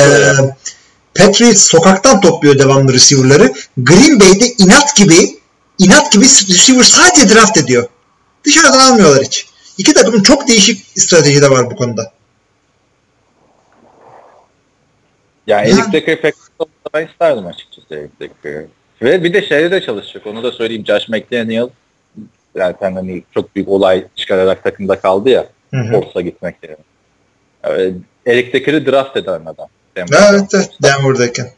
Patriots sokaktan topluyor devamlı receiver'ları. Green Bay'de inat gibi inat gibi receiver sadece draft ediyor. Dışarıdan almıyorlar hiç. İki takımın çok değişik strateji de var bu konuda. Yani Ya. Eric Decker pek ben isterdim açıkçası Eric Decker'ı. Ve bir de şeyde de çalışacak. Onu da söyleyeyim. Josh McDaniel zaten hani çok büyük olay çıkararak takımda kaldı ya. Colts'a gitmek yerine. Ee, Eric Decker'ı draft eden adam. Evet, evet Denver'dayken.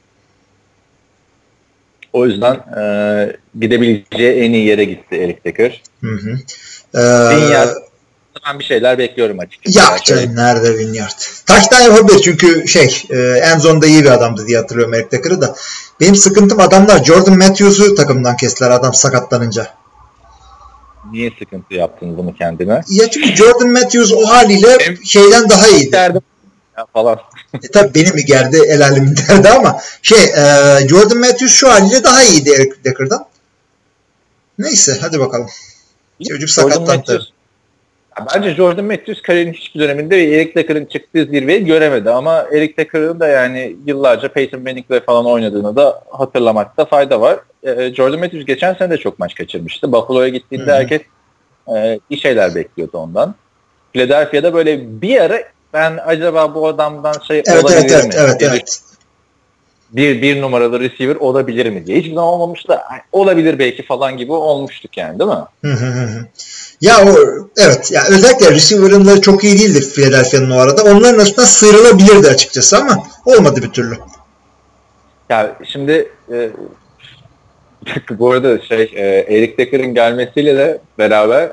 O yüzden e, gidebileceği en iyi yere gitti Eric Decker. Hı hı. Vinyard. Ee, Ben bir şeyler bekliyorum açıkçası. ya Yani canım nerede Vinyard? Taştan yapabilir çünkü şey e, Enzo'nda iyi bir adamdı diye hatırlıyorum Eric Decker'ı da. Benim sıkıntım adamlar Jordan Matthews'u takımdan kestiler adam sakatlanınca. Niye sıkıntı yaptın bunu kendine? Ya çünkü Jordan Matthews o haliyle şeyden daha iyiydi. Derdim ya falan. E, tabii benim mi gerdi el alemin derdi ama şey e, Jordan Matthews şu haliyle daha iyiydi Eric Decker'dan. Neyse hadi bakalım. Çocuk sakatlandı. Bence Jordan Matthews kariyerinin hiçbir döneminde Eric Decker'ın çıktığı zirveyi göremedi ama Eric Decker'ın da yani yıllarca Peyton Manning'le falan oynadığını da hatırlamakta fayda var. Ee, Jordan Matthews geçen sene de çok maç kaçırmıştı. Buffalo'ya gittiğinde Hı hı. herkes e, iyi şeyler bekliyordu ondan. Philadelphia'da böyle bir ara ben acaba bu adamdan şey Evet olabilir evet evet mi? evet diye evet. bir, bir numaralı receiver olabilir mi diye. Hiçbir zaman olmamış da olabilir belki falan gibi olmuştuk yani değil mi? Hı hı hı hı. Ya o evet ya özellikle receiver'ınları çok iyi değildir Philadelphia'nın o arada. Onların arasında sıyrılabilirdi açıkçası ama olmadı bir türlü. Ya şimdi e, bu arada şey e, Eric Decker'ın gelmesiyle de beraber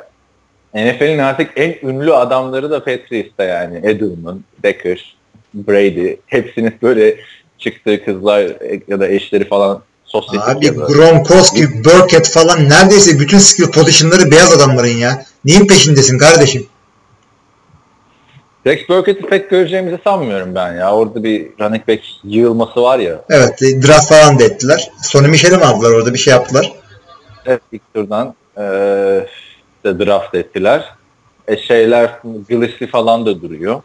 NFL'in artık en ünlü adamları da Patriots'ta yani Edelman, Decker, Brady hepsinin böyle çıktığı kızlar ya da eşleri falan sosyetik Abi Gronkowski, Burkett falan neredeyse bütün skill position'ları beyaz adamların ya. Neyin peşindesin kardeşim? Rex Burkett'i pek göreceğimizi sanmıyorum ben ya. Orada bir running back yığılması var ya. Evet e, draft falan da ettiler. Sonny Michel'i mi aldılar orada bir şey yaptılar. Evet ilk turdan. Ee, işte draft ettiler. E şeyler Gillespie falan da duruyor.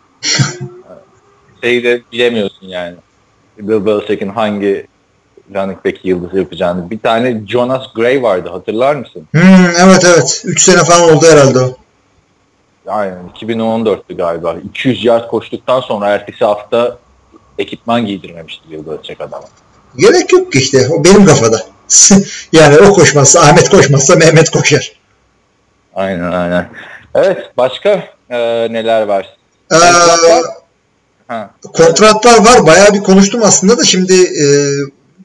Şeyi de bilemiyorsun yani. Bill Belichick'in hangi running back yıldızı yapacağını. Bir tane Jonas Gray vardı hatırlar mısın? Hmm, evet evet. 3 sene falan oldu herhalde o. Aynen 2014'tü galiba. 200 yard koştuktan sonra ertesi hafta ekipman giydirmemişti Bill Belichick adama. Gerek yok ki işte. O benim kafada. yani o koşmazsa Ahmet koşmazsa Mehmet koşar. Aynen aynen. Evet başka e, neler var? Ee, Ha. kontratlar var. Bayağı bir konuştum aslında da şimdi e,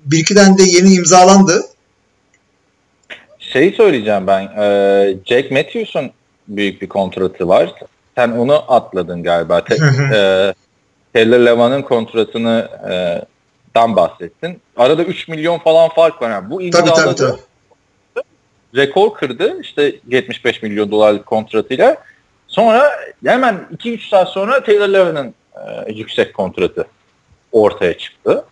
bir iki tane de yeni imzalandı. Şeyi söyleyeceğim ben. E, Jake Matthews'un büyük bir kontratı var. Sen onu atladın galiba. Te, e, Taylor Levan'ın kontratını e, dan bahsettin. Arada 3 milyon falan fark var. Yani bu imzaladı. tabii tabii. rekor kırdı işte 75 milyon dolarlık kontratıyla. Sonra hemen 2-3 saat sonra Taylor Levan'ın e, yüksek kontratı ortaya çıktı.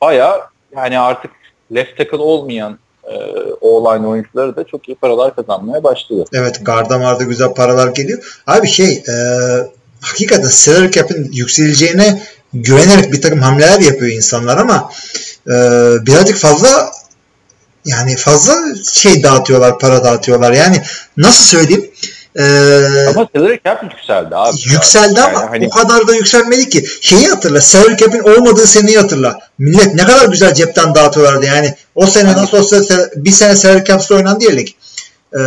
Baya yani artık left tackle olmayan e, o-line oyuncuları da çok iyi paralar kazanmaya başladı. Evet garda marda güzel paralar geliyor. Abi şey e, hakikaten salary cap'in yükseleceğine güvenerek bir takım hamleler yapıyor insanlar ama e, birazcık fazla yani fazla şey dağıtıyorlar, para dağıtıyorlar. Yani nasıl söyleyeyim? E, Ama salary cap yükseldi abi. yükseldi Yani ama hani o kadar da yükselmedi ki. Şeyi hatırla, salary cap'in olmadığı seneyi hatırla. Millet ne kadar güzel cepten dağıtıyorlardı yani. O sene nasıl olsa bir sene salary cap's'ta oynandı ya lig. E,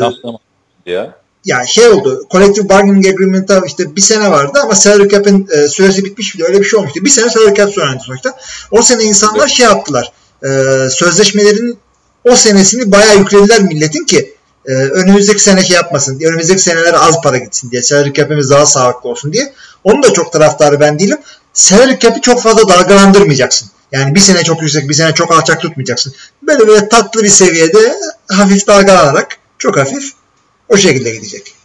nasıl ya? yani şey oldu. Collective Bargaining Agreement'a işte bir sene vardı ama salary cap'in e, süresi bitmiş bile öyle bir şey olmuştu. Bir sene salary cap oynandı sonuçta. O sene insanlar Evet. şey yaptılar. E, sözleşmelerin o senesini bayağı yüklediler milletin ki e, önümüzdeki sene şey yapmasın. Önümüzdeki senelere az para gitsin diye. Salary cap'imiz daha sağlıklı olsun diye. Onun da çok taraftarı ben değilim. Salary cap'i çok fazla dalgalandırmayacaksın. Yani bir sene çok yüksek, bir sene çok alçak tutmayacaksın. Böyle böyle tatlı bir seviyede hafif dalgalanarak çok hafif o şekilde gidecek.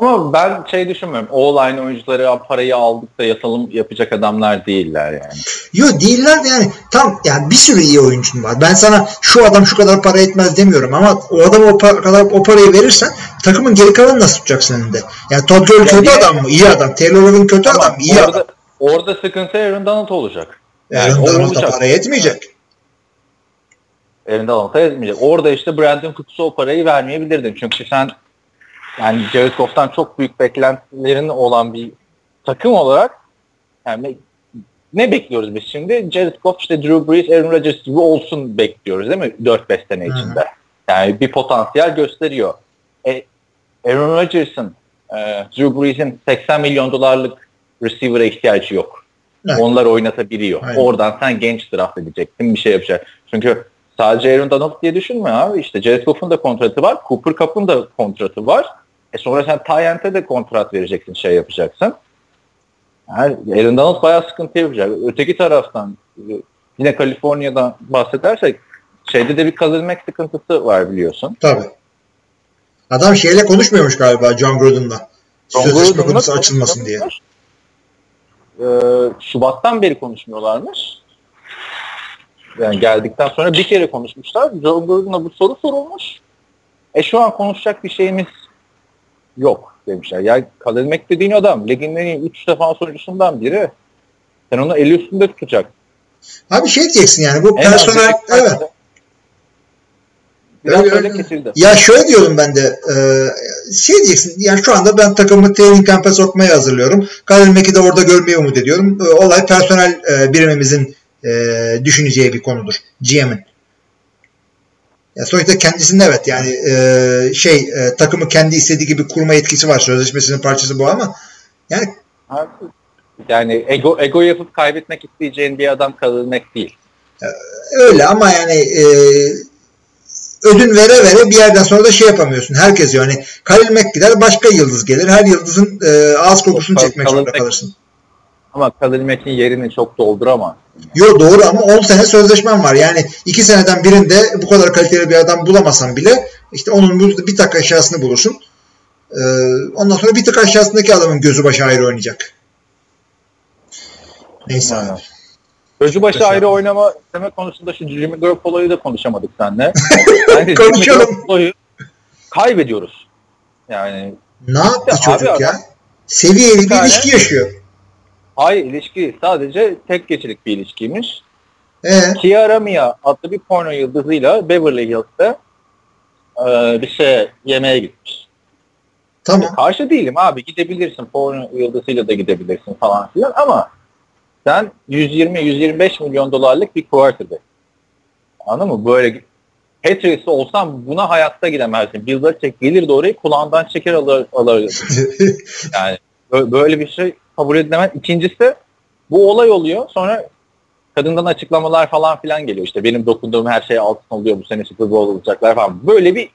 Ama ben şey düşünmüyorum. O-line oyuncuları parayı aldık da yatalım yapacak adamlar değiller yani. Yo değiller de yani tam yani bir sürü iyi oyuncun var. Ben sana şu adam şu kadar para etmez demiyorum ama o adama o pa- kadar o parayı verirsen takımın geri kalanını nasıl tutacaksın elinde? Yani Todd Gurley kötü niye- adam mı? İyi adam. Taylor Logan kötü Ama adam mı? İyi orada, adam. orada sıkıntı Aaron Donald olacak. Yani o Donald'a olacak. para yetmeyecek. Aaron Donald'a etmeyecek. Orada işte Brandon Cooks'a o parayı vermeyebilirdin. Çünkü sen yani Jared Goff'tan çok büyük beklentilerin olan bir takım olarak yani ne bekliyoruz biz şimdi? Jared Goff işte Drew Brees, Aaron Rodgers gibi olsun bekliyoruz değil mi? 4-5 sene içinde. Yani bir potansiyel gösteriyor. E, Aaron Rodgers'ın, e, Drew Brees'in 80 milyon dolarlık receiver'a ihtiyacı yok. Evet. Onlar oynatabiliyor. Aynen. Oradan sen genç draft edeceksin, bir şey yapacak. Çünkü sadece Aaron Donald diye düşünme abi. İşte Jared Goff'un da kontratı var. Cooper Cup'ın da kontratı var. E sonra sen Tyent'e de kontrat vereceksin, şey yapacaksın. Yani Aaron Donald bayağı sıkıntı yapacak. Öteki taraftan e, yine Kaliforniya'dan bahsedersek şeyde de bir Khalil Mack sıkıntısı var biliyorsun. Tabii. Adam şeyle konuşmuyormuş galiba John Gruden'la. Sözleşme konusu açılmasın diye. Ee, Şubat'tan beri konuşmuyorlarmış. Yani geldikten sonra bir kere konuşmuşlar. John Gruden'a bu soru sorulmuş. E şu an konuşacak bir şeyimiz yok demişler. Ya Khalil Mack dediğin adam ligin en iyi 3 defans oyuncusundan biri. Sen onu eli üstünde tutacak. Abi şey diyeceksin yani bu En personel evet. Biraz Öyle, öyle. kesildi. Ya şöyle diyorum ben de e, şey diyeceksin yani şu anda ben takımı training camp'e sokmaya hazırlıyorum. Khalil Mack'i de orada görmeyi umut ediyorum. E, olay personel e, birimimizin e, düşüneceği bir konudur. GM'in. Ya sonuçta kendisinde evet yani e, şey e, takımı kendi istediği gibi kurma yetkisi var. Sözleşmesinin parçası bu ama yani Yani ego ego yapıp kaybetmek isteyeceğin bir adam Khalil Mack değil. öyle ama yani e, ödün vere vere bir yerden sonra da şey yapamıyorsun. Herkes yani Khalil Mack gider başka yıldız gelir. Her yıldızın e, ağız kokusunu çekmek zorunda kalırsın. Ama Khalil Mack'in yerini çok dolduramaz. Yo doğru ama 10 sene sözleşmem var. Yani 2 seneden birinde bu kadar kaliteli bir adam bulamasan bile işte onun bir tık aşağısını bulursun. Ee, ondan sonra bir tık aşağısındaki adamın gözü başı ayrı oynayacak. Neyse. Aynen. Gözübaşı Mesela. ayrı oynama isteme konusunda şu Jimmy Garoppolo'yu da konuşamadık seninle. Bence Konuşalım. Kaybediyoruz. Yani Ne yaptı çocuk ya? Seviyeli bir ilişki yaşıyor. Hayır ilişki sadece tek gecelik bir ilişkiymiş. Ee, Kiara Mia adlı bir porno yıldızıyla Beverly Hills'te e, bir şey yemeğe gitmiş. tamam. Karşı değilim abi gidebilirsin porno yıldızıyla da gidebilirsin falan filan ama sen 120-125 milyon dolarlık bir quarterback. Anladın mı? Böyle Patriots'ı olsam buna hayatta gidemezdin. Bill Belichick gelir de orayı kulağından çeker alır, alır. Yani bö- böyle bir şey kabul edilemez. İkincisi bu olay oluyor. Sonra kadından açıklamalar falan filan geliyor. İşte benim dokunduğum her şey altın oluyor. Bu sene Super Bowl olacaklar falan. Böyle bir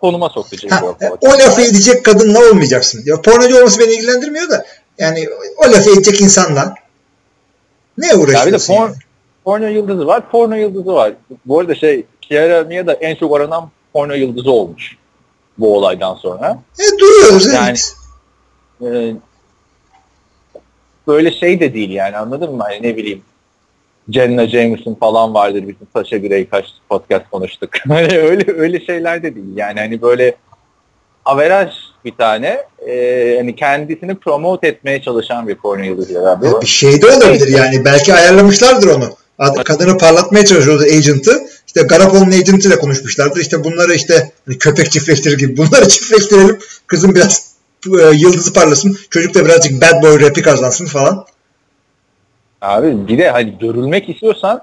konuma Jimmy Ha, e, o lafı edecek kadınla olmayacaksın. Ya pornocu olması beni ilgilendirmiyor da yani o lafı edecek insanla ne Ya bir de uğraşıyorsun? porn, yani? porno yıldızı var, porno yıldızı var. Bu arada şey, Kiara Mia da en çok aranan porno yıldızı olmuş bu olaydan sonra. E, duyuyoruz. Yani- evet. Ee, böyle şey de değil yani anladın mı? Hani ne bileyim Jenna Jameson falan vardır bizim Saşa Grey kaç podcast konuştuk. Hani öyle öyle şeyler de değil yani hani böyle averaj bir tane e, hani kendisini promote etmeye çalışan bir porno yıldızı beraber. Ya bir şey de olabilir yani. Belki ayarlamışlardır onu. Ad- Kadını parlatmaya çalışıyordu agent'ı. İşte Garoppolo'nun agent'ıyla konuşmuşlardır. İşte bunları işte hani köpek çiftleştirir gibi bunları çiftleştirelim. Kızın biraz e, yıldızı parlasın. Çocuk da birazcık bad boy rapi kazansın falan. Abi bir de hani görülmek istiyorsan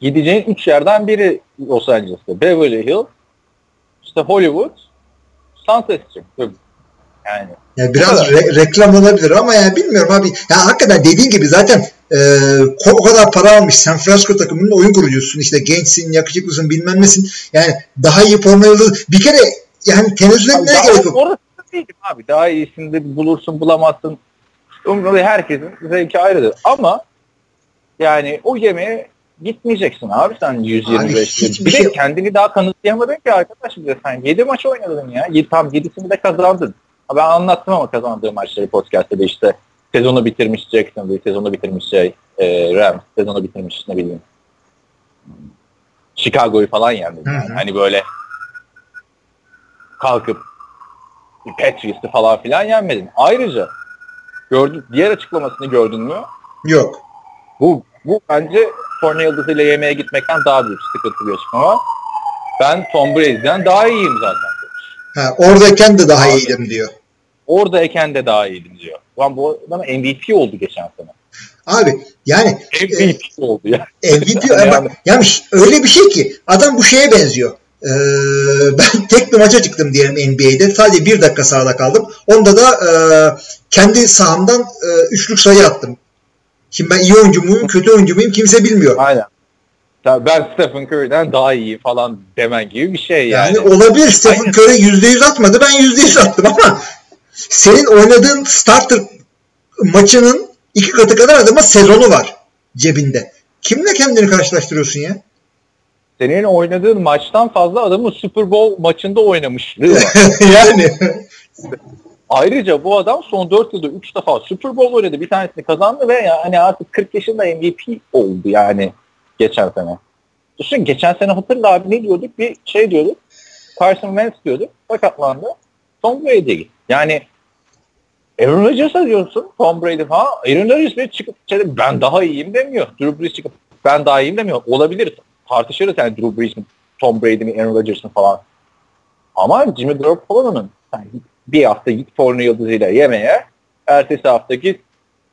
gideceğin üç yerden biri Los Angeles'ta. Beverly Hills, işte Hollywood, Sunset Strip. Yani Yani biraz re- reklam olabilir ama yani bilmiyorum abi. Ya hakikaten dediğin gibi zaten e, o kadar para almış. San Francisco takımının oyun kurucusun. işte gençsin, yakışıklısın, bilmem nesin. Yani daha iyi yıldızı. Bir kere yani tenezzül etmeye gerek yok. Orası da değil abi. Daha iyisini de bulursun bulamazsın. Umurumda herkesin zevki ayrıdır. Ama yani o yemeğe gitmeyeceksin abi sen 125 Abi Bir de şey- kendini daha kanıtlayamadın ki arkadaş bir de sen 7 maç oynadın ya. Tam 7'sini de kazandın. Ha, Ben anlattım ama kazandığım maçları podcast'te de işte sezonu bitirmiş Jacksonville, sezonu bitirmiş şey e, Rams, sezonu bitirmiş ne bileyim Chicago'yu falan hı. Yani. Hani böyle kalkıp Patriots'ı falan filan yenmedin. Ayrıca gördün, diğer açıklamasını gördün mü? Yok. Bu, bu bence Torna Yıldızı'yla yemeğe gitmekten daha büyük sıkıntı bir açıklama. Ben Tom Brady'den daha iyiyim zaten. Ha, oradayken de daha Abi. iyiydim diyor. Oradayken de daha iyiydim diyor. Ulan bu adam MVP oldu geçen sene. Abi yani MVP oldu ya. MVP Yani- bak, yani ş- öyle bir şey ki adam bu şeye benziyor. Ee, ben tek bir maça çıktım diyelim NBA'de. Sadece bir dakika sahada kaldım. Onda da e, kendi sahamdan e, üçlük sayı attım. Şimdi ben iyi oyuncu muyum, kötü oyuncu muyum kimse bilmiyor. Aynen. Ben Stephen Curry'den daha iyi falan demen gibi bir şey yani. Yani olabilir. Stephen Aynen. Curry %100 atmadı. Ben %100 attım ama senin oynadığın starter maçının iki katı kadar adama sezonu var cebinde. Kimle kendini karşılaştırıyorsun ya? Senin oynadığın maçtan fazla adamın Super Bowl maçında oynamışlığı var. yani Ayrıca bu adam son 4 yılda 3 defa Super Bowl oynadı. Bir tanesini kazandı ve yani artık 40 yaşında MVP oldu yani geçen sene. Düşün geçen sene hatırla abi ne diyorduk? Bir şey diyorduk. Carson Wentz diyorduk. Sakatlandı. Tom gitti. Yani Aaron Rodgers'a diyorsun Tom Brady falan. Aaron Rodgers bile çıkıp ben daha iyiyim demiyor. Drew Brees çıkıp ben daha iyiyim demiyor. Olabilir. Tartışırız yani Drew Brees mi, Tom Brady mi, Aaron Rodgers mi falan. Ama Jimmy Garoppolo'nun git bir hafta git porno yıldızıyla yemeğe, ertesi hafta git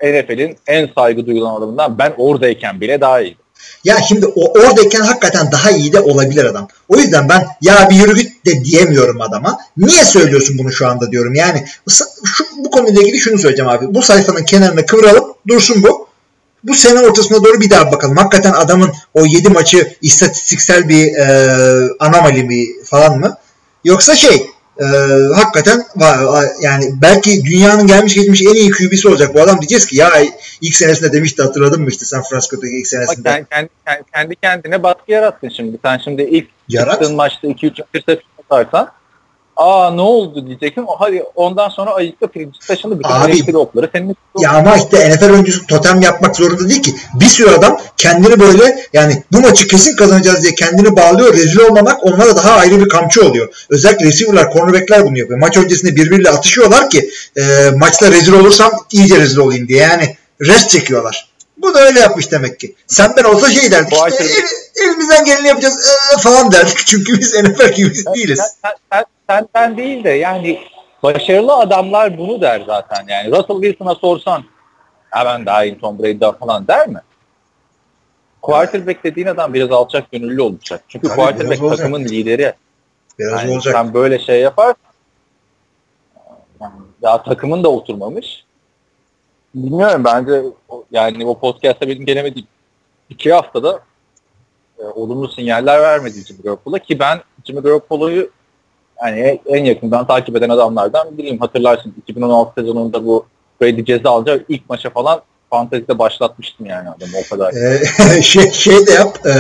NFL'in en saygı duyulan adamından ben oradayken bile daha iyi. Ya şimdi o oradayken hakikaten daha iyi de olabilir adam. O yüzden ben ya bir yürü git de diyemiyorum adama. Niye söylüyorsun bunu şu anda diyorum. Yani şu, bu konuyla ilgili şunu söyleyeceğim abi. Bu sayfanın kenarına kıvıralım. Dursun bu. Bu sene ortasına doğru bir daha bakalım. Hakikaten adamın o 7 maçı istatistiksel bir e, anomali mi falan mı? Yoksa şey e, hakikaten yani belki dünyanın gelmiş geçmiş en iyi QB'si olacak bu adam. Diyeceğiz ki ya ilk senesinde demişti hatırladın mı işte San Francisco'daki ilk Bak senesinde. sen kendi, kendi, kendi kendine baskı yarattın şimdi. Sen şimdi ilk Yarat. çıktığın maçta 2-3 interception atarsan aa ne oldu diyecektim. Hadi ondan sonra ayıkla pirinci taşını bütün Abi, okları senin Ya ama işte NFL oyuncusu totem yapmak zorunda değil ki. Bir sürü adam kendini böyle yani bu maçı kesin kazanacağız diye kendini bağlıyor. Rezil olmamak onlara daha ayrı bir kamçı oluyor. Özellikle receiver'lar, cornerback'ler bunu yapıyor. Maç öncesinde birbiriyle atışıyorlar ki e, maçta rezil olursam iyice rezil olayım diye. Yani rest çekiyorlar. Bu da öyle yapmış demek ki. Sen ben olsa şey derdik. İşte, el- elimizden geleni yapacağız e, falan derdik. Çünkü biz NFL gibi değiliz. Sen, sen, sen, sen değil de yani başarılı adamlar bunu der zaten yani. Russell Wilson'a sorsan ya ben daha iyi Tom Brady'den falan der mi? Quarterback dediğin adam biraz alçak gönüllü olacak. Çünkü Tabii, quarterback takımın lideri. Biraz Yani olacak. sen böyle şey yaparsan yani daha takımın da oturmamış. Bilmiyorum bence yani o podcast'ta benim gelemediğim iki haftada e, olumlu sinyaller vermedi Jimmy Garoppolo ki ben Jimmy Garoppolo'yu yani en- yakından takip eden adamlardan biriyim. Hatırlarsın 2016 sezonunda bu Brady ceza alacağı ilk maça falan fantezide başlatmıştım yani adamı o kadar. Ee, şey, şey de yap. e,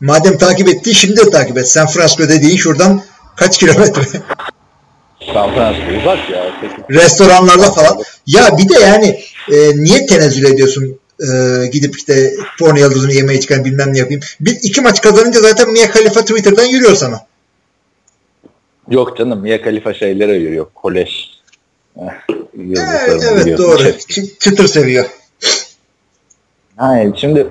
madem takip etti şimdi de takip et. San Francisco dediğin şuradan kaç kilometre? San Francisco uzak ya. Restoranlarla falan. Ya bir de yani e, niye tenezzül ediyorsun? E, gidip işte porno yıldızını yemeğe çıkan bilmem ne yapayım. Bir iki maç kazanınca zaten Mia Khalifa Twitter'dan yürüyor sana. Yok canım Mia Khalifa şeylere yürüyor. Kolej. Eh, Evet, evet doğru. Ç- çıtır seviyor. Hayır şimdi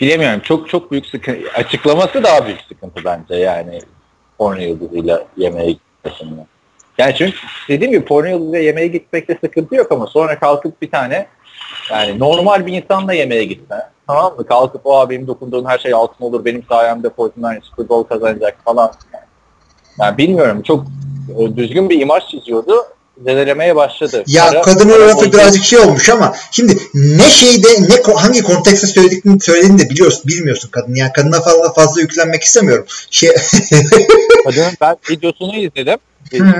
bilemiyorum. Çok çok büyük sıkıntı. Açıklaması daha büyük sıkıntı bence yani porno yıldızıyla yemeğe gitmesinde. Yani çünkü dediğim gibi porno yıldızıyla yemeğe gitmekte sıkıntı yok ama sonra kalkıp bir tane yani normal bir insanla yemeğe gitme. Tamam mı? Kalkıp o benim dokunduğum her şey altın olur. Benim sayemde Fortnite Super Bowl kazanacak falan. Yani bilmiyorum. Çok e, düzgün bir imaj çiziyordu. Zedelemeye başladı. Ya Para- kadının lafı birazcık şey olmuş ama şimdi ne şeyde ne hangi kontekste söylediğini söylediğini de biliyorsun bilmiyorsun kadın. Yani kadına fazla fazla yüklenmek istemiyorum. Şey Kadının ben videosunu izledim.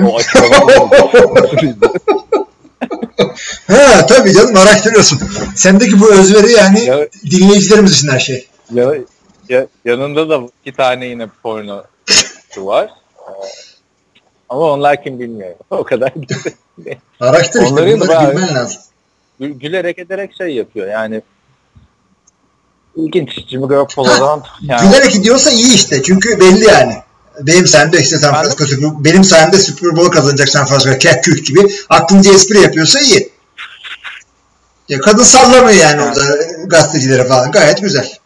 O ha tabii canım araştırıyorsun. Sendeki bu özveri yani Ya- dinleyicilerimiz için her şey. ya, ya, yanında da iki tane yine porno var. Ama onlar kim bilmiyor. O kadar Araştır işte Onların da bunları bilmen lazım. Gü- gülerek ederek şey yapıyor. Yani ilginç. Jimmy Garoppolo'dan yani Gülerek gidiyorsa iyi işte. Çünkü belli yani. Benim sayemde işte San Francisco Super- benim sayemde Super Bowl kazanacak San Francisco kek kük gibi aklınca espri yapıyorsa iyi. Ya kadın sallamıyor yani orada gazetecilere falan. Gayet güzel.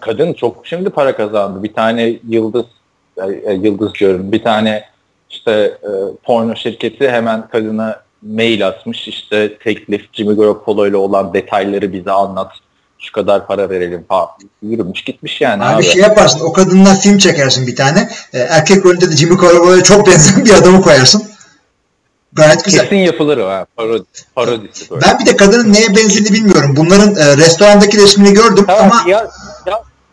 kadın çok şimdi para kazandı. Bir tane yıldız e, yıldız diyorum. Bir tane işte e, porno şirketi hemen kadına mail atmış. İşte teklif Jimmy Garoppolo ile olan detayları bize anlat. Şu kadar para verelim falan. Yürümüş gitmiş yani Abi, abi. şey yaparsın o kadından film çekersin bir tane. E, erkek rolünde de Jimmy Garoppolo'ya çok benzeyen bir adamı koyarsın. Gayet güzel. Kesin yapılır o ha. Parodi, parodisi böyle. Ben bir de kadının neye benzediğini bilmiyorum. Bunların e, restorandaki resmini gördüm Tamam, ama yaz,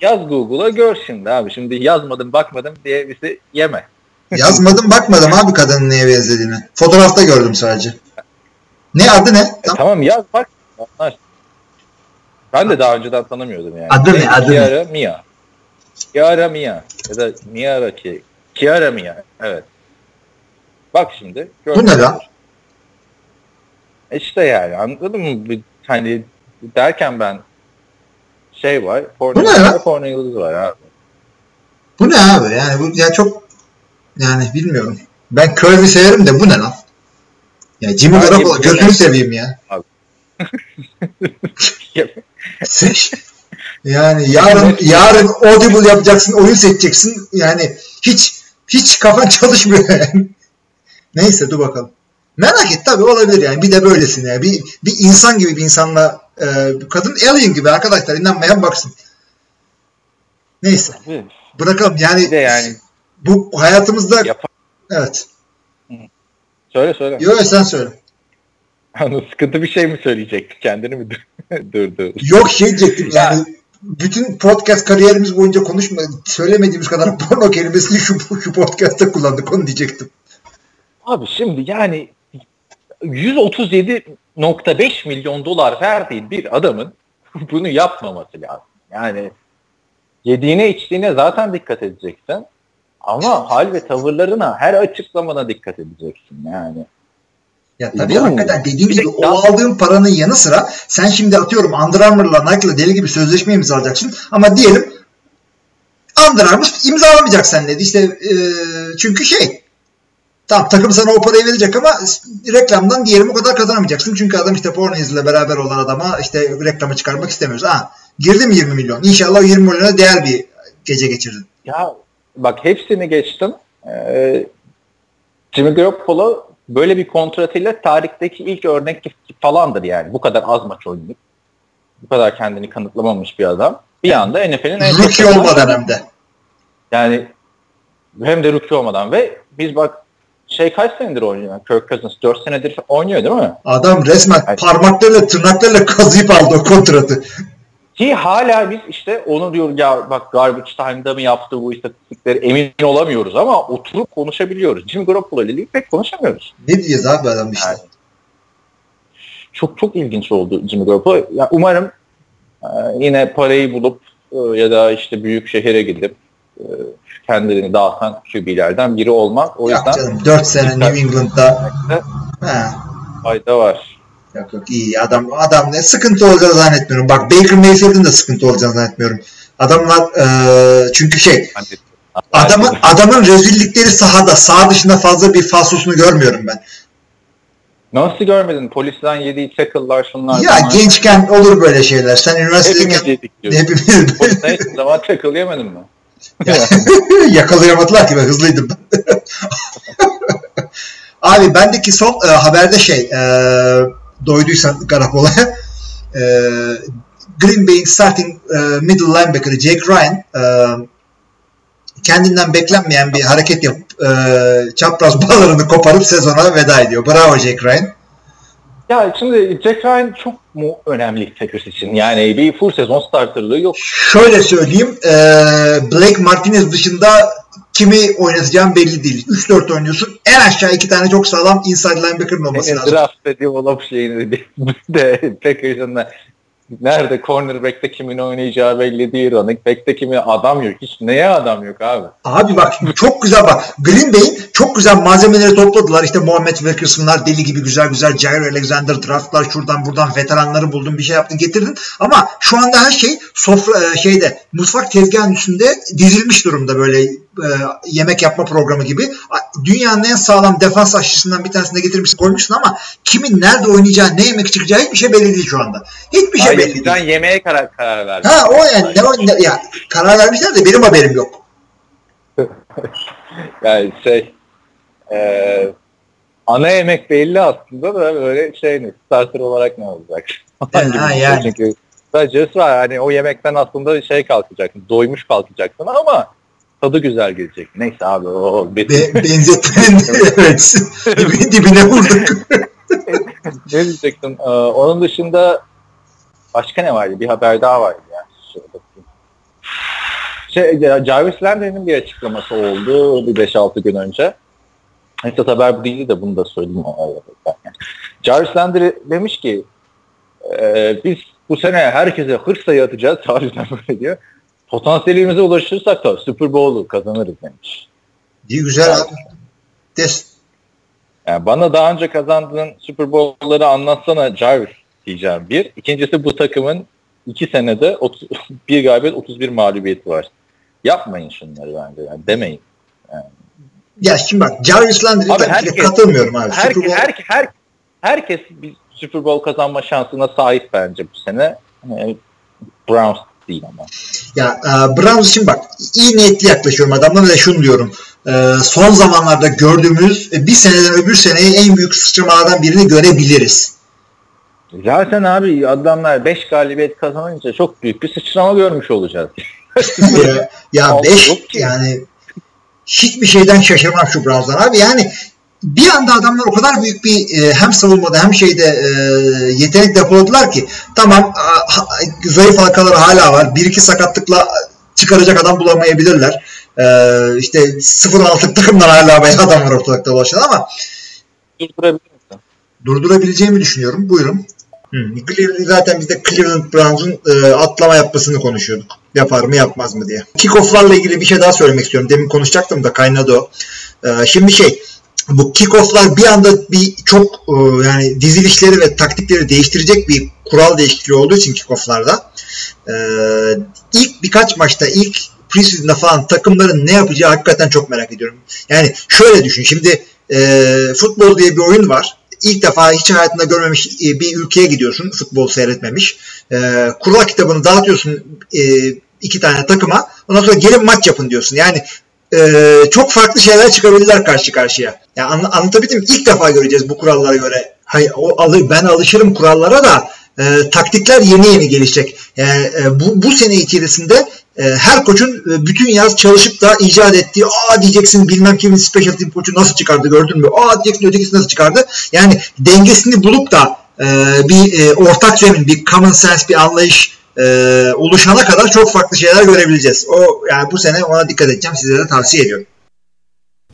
yaz, Google'a gör şimdi abi. Şimdi yazmadım bakmadım diye bizi yeme. yazmadım bakmadım abi kadının neye benzediğini. Fotoğrafta gördüm sadece. Ne adı ne? E, tamam yaz bak. Ben de daha önceden tanımıyordum yani. Adı ne, adı ne? Kiara Mia. Kiara Mia. Ya da Miara ki. Kiara Mia. Evet. Bak şimdi. Bu ne lan? E İşte yani anladın mı? Bir, hani derken ben şey var. Porno, Bu ne var, porno yıldızı var abi. Bu ne abi? Yani bu ya çok yani bilmiyorum. Ben Curry severim de bu ne lan? Ya Jimmy Abi, Garoppolo gözünü seveyim ya. Seç. Yani yarın yarın audible yapacaksın, oyun seçeceksin. Yani hiç hiç kafan çalışmıyor yani. Neyse dur bakalım. Merak et tabii olabilir yani. Bir de böylesin yani. Bir, bir insan gibi bir insanla e, kadın alien gibi arkadaşlar inanmayan baksın. Neyse bırakalım yani, de yani bu hayatımızda Yap- evet. söyle söyle. Yok sen söyle. Hani sıkıntı bir şey mi söyleyecekti? Kendini mi durdu? Yok şey diyecektim yani bütün podcast kariyerimiz boyunca konuşma söylemediğimiz kadar porno kelimesini şu, şu podcast'ta kullandık onu diyecektim. Abi şimdi yani 137.5 milyon dolar verdiğin bir adamın bunu yapmaması lazım. Yani yediğine içtiğine zaten dikkat edeceksin. Ama hal ve tavırlarına her açıklamana dikkat edeceksin yani. Ya tabii Değil mi? hakikaten dediğim Bir de- gibi o aldığın paranın yanı sıra sen şimdi atıyorum Under Armour'la Nike'la deli gibi sözleşme imzalayacaksın ama diyelim Under Armour imzalamayacak seninle. İşte e, çünkü şey tamam takım sana o parayı verecek ama reklamdan diyelim o kadar kazanamayacaksın. Çünkü adam işte Pornhub ile beraber olan adama işte reklamı çıkarmak istemiyoruz. Ha, girdi mi 20 milyon? İnşallah o 20 milyona değer bir gece geçirdin. Ya bak hepsini geçtim. Ee, Jimmy Garoppolo böyle bir kontratıyla tarihteki ilk örnek falandır yani. Bu kadar az maç oynayıp bu kadar kendini kanıtlamamış bir adam. Bir anda NFL'in en Rookie olmadan hem de. Yani hem de rookie olmadan ve biz bak şey kaç senedir oynuyor? Kirk Cousins 4 senedir oynuyor değil mi? Adam resmen Evet. parmaklarıyla tırnaklarıyla kazıyıp aldı o kontratı. Ki hala biz işte onu diyor ya bak garbage time'da mı yaptı bu istatistikleri emin olamıyoruz ama oturup konuşabiliyoruz. Jimmy Garoppolo ile ilgili pek konuşamıyoruz. Ne diyeceğiz abi adam işte. Yani. Çok çok ilginç oldu Jimmy Garoppolo. Ya umarım e, yine parayı bulup e, ya da işte büyük şehire gidip e, kendilerini dağıtan QB'lerden biri olmak. O Yok yüzden canım 4 sene New England'da fayda var. yok yok iyi adam adam ne sıkıntı olacağını zannetmiyorum. Bak Baker Mayfield'ın da sıkıntı olacağını zannetmiyorum. Adamlar e, çünkü şey de- adamın adamın rezillikleri sahada sağ dışında fazla bir falsosunu görmüyorum ben. Nasıl görmedin? Polisten yediği tackle'lar şunlar. Ya bunlar. gençken olur böyle şeyler. Sen Hepimiz üniversitedeyken yedik diyorsun. hepimiz Polisten zaman tackle yemedin mi? Yakalayamadılar ki ben hızlıydım. Abi bendeki son e, haberde şey e, doyduysan Garapola'ya e, Green Bay'in starting e, middle linebacker'ı Jake Ryan e, kendinden beklenmeyen bir hareket yapıp e, çapraz bağlarını koparıp sezona veda ediyor. Bravo Jake Ryan. Ya şimdi Jack Ryan çok mu önemli Packers için? Yani bir full sezon starterlığı yok. Şöyle söyleyeyim e, Blake Martinez dışında kimi oynatacağım belli değil. 3-4 oynuyorsun. En aşağı iki tane çok sağlam inside linebacker'ın olması Senin lazım. draft dediğim olan şeyini de, de Packers'ın nerede cornerback'te kimin oynayacağı belli değil. Running back'te kimin adam yok. Hiç neye adam yok abi? Abi bak çok güzel bak. Green Bay'in çok güzel malzemeleri topladılar. İşte Muhammed Wilkerson'lar deli gibi güzel güzel Jair Alexander draftlar şuradan buradan veteranları buldun bir şey yaptın getirdin. Ama şu anda her şey sofra e, şeyde mutfak tezgahının üstünde dizilmiş durumda böyle e, yemek yapma programı gibi. Dünyanın en sağlam defans aşçısından bir tanesini de getirmişsin koymuşsun ama kimin nerede oynayacağı ne yemek çıkacağı hiçbir şey belli değil şu anda. Hiçbir şey Hayır, belli değil. yemeğe karar, karar verdim. Ha o yani ne, o- ne- ya karar vermişler de benim haberim yok. Yani şey eee ana yemek belli aslında da böyle şey ne starter olarak ne olacak? Ha, yani. Çünkü sadece var hani o yemekten aslında şey kalkacaksın doymuş kalkacaksın ama tadı güzel gelecek. Neyse abi o Be benzetmenin evet dibine, dibine vurduk. ne diyecektim? Ee, onun dışında başka ne vardı? Bir haber daha vardı ya. Şöyle bakayım. Şey, Jarvis Landry'nin bir açıklaması oldu bir 5-6 gün önce. Esas haber bu değildi de bunu da. Yani. Jarvis Landry demiş ki e, biz bu sene herkese hırs sayı atacağız. Harbiden böyle diyor. Potansiyelimize ulaşırsak da Super Bowl'u kazanırız demiş. İyi güzel abi. Des. Yani bana daha önce kazandığın Super Bowl'ları anlatsana Jarvis diyeceğim bir. İkincisi bu takımın iki senede 30, bir galibiyet 31 mağlubiyeti var. Yapmayın şunları bence yani demeyin. Ya şimdi bak Jarvis Landry'e herkes- katılmıyorum abi. Her, Super Bowl- her, her, herkes bir Super Bowl kazanma şansına sahip bence bu sene. Yani Browns değil ama. Ya e, Browns için bak iyi niyetli yaklaşıyorum adamlara ve şunu diyorum. E, son zamanlarda gördüğümüz e, bir seneden öbür seneye en büyük sıçramalardan birini görebiliriz. Zaten abi adamlar 5 galibiyet kazanınca çok büyük bir sıçrama görmüş olacağız. ya ya Abi 5 yok ki. yani hiçbir şeyden şaşırmam şu Browns'dan abi. Yani bir anda adamlar o kadar büyük bir e, hem savunmada hem şeyde e, yetenek depoladılar ki tamam a, ha- zayıf halkaları hala var. Bir iki sakatlıkla çıkaracak adam bulamayabilirler. E, işte 0-6 takımdan hala bayağı adam var ortalıkta dolaşan ama Durdurabilir misin? durdurabileceğimi düşünüyorum. Buyurun. Hı. Cleveland, zaten biz de Cleveland Browns'un e, atlama yapmasını konuşuyorduk. Yapar mı yapmaz mı diye. Kickoff'larla ilgili bir şey daha söylemek istiyorum. Demin konuşacaktım da kaynadı o. Ee, şimdi şey bu kickoff'lar bir anda bir çok e, yani dizilişleri ve taktikleri değiştirecek bir kural değişikliği olduğu için kickoff'larda e, ilk birkaç maçta ilk preseason'da falan takımların ne yapacağı hakikaten çok merak ediyorum. Yani şöyle düşün. Şimdi e, futbol diye bir oyun var. İlk defa hiç hayatında görmemiş e, bir ülkeye gidiyorsun. Futbol seyretmemiş. E, kural kitabını dağıtıyorsun e, iki tane takıma. Ondan sonra gelin maç yapın diyorsun. Yani e, çok farklı şeyler çıkabilirler karşı karşıya. Yani an, anlatabildim mi? İlk defa göreceğiz bu kurallara göre. Hayır, o alı, ben alışırım kurallara da e, taktikler yeni yeni gelişecek. Yani e, bu, bu sene içerisinde e, her koçun e, bütün yaz çalışıp da icat ettiği aa diyeceksin bilmem kimin special team koçu nasıl çıkardı gördün mü? Aa diyeceksin ötekisi nasıl çıkardı? Yani dengesini bulup da e, bir e, ortak zemin, bir common sense, bir anlayış e, oluşana kadar çok farklı şeyler görebileceğiz. O yani bu sene ona dikkat edeceğim. Size de tavsiye ediyorum.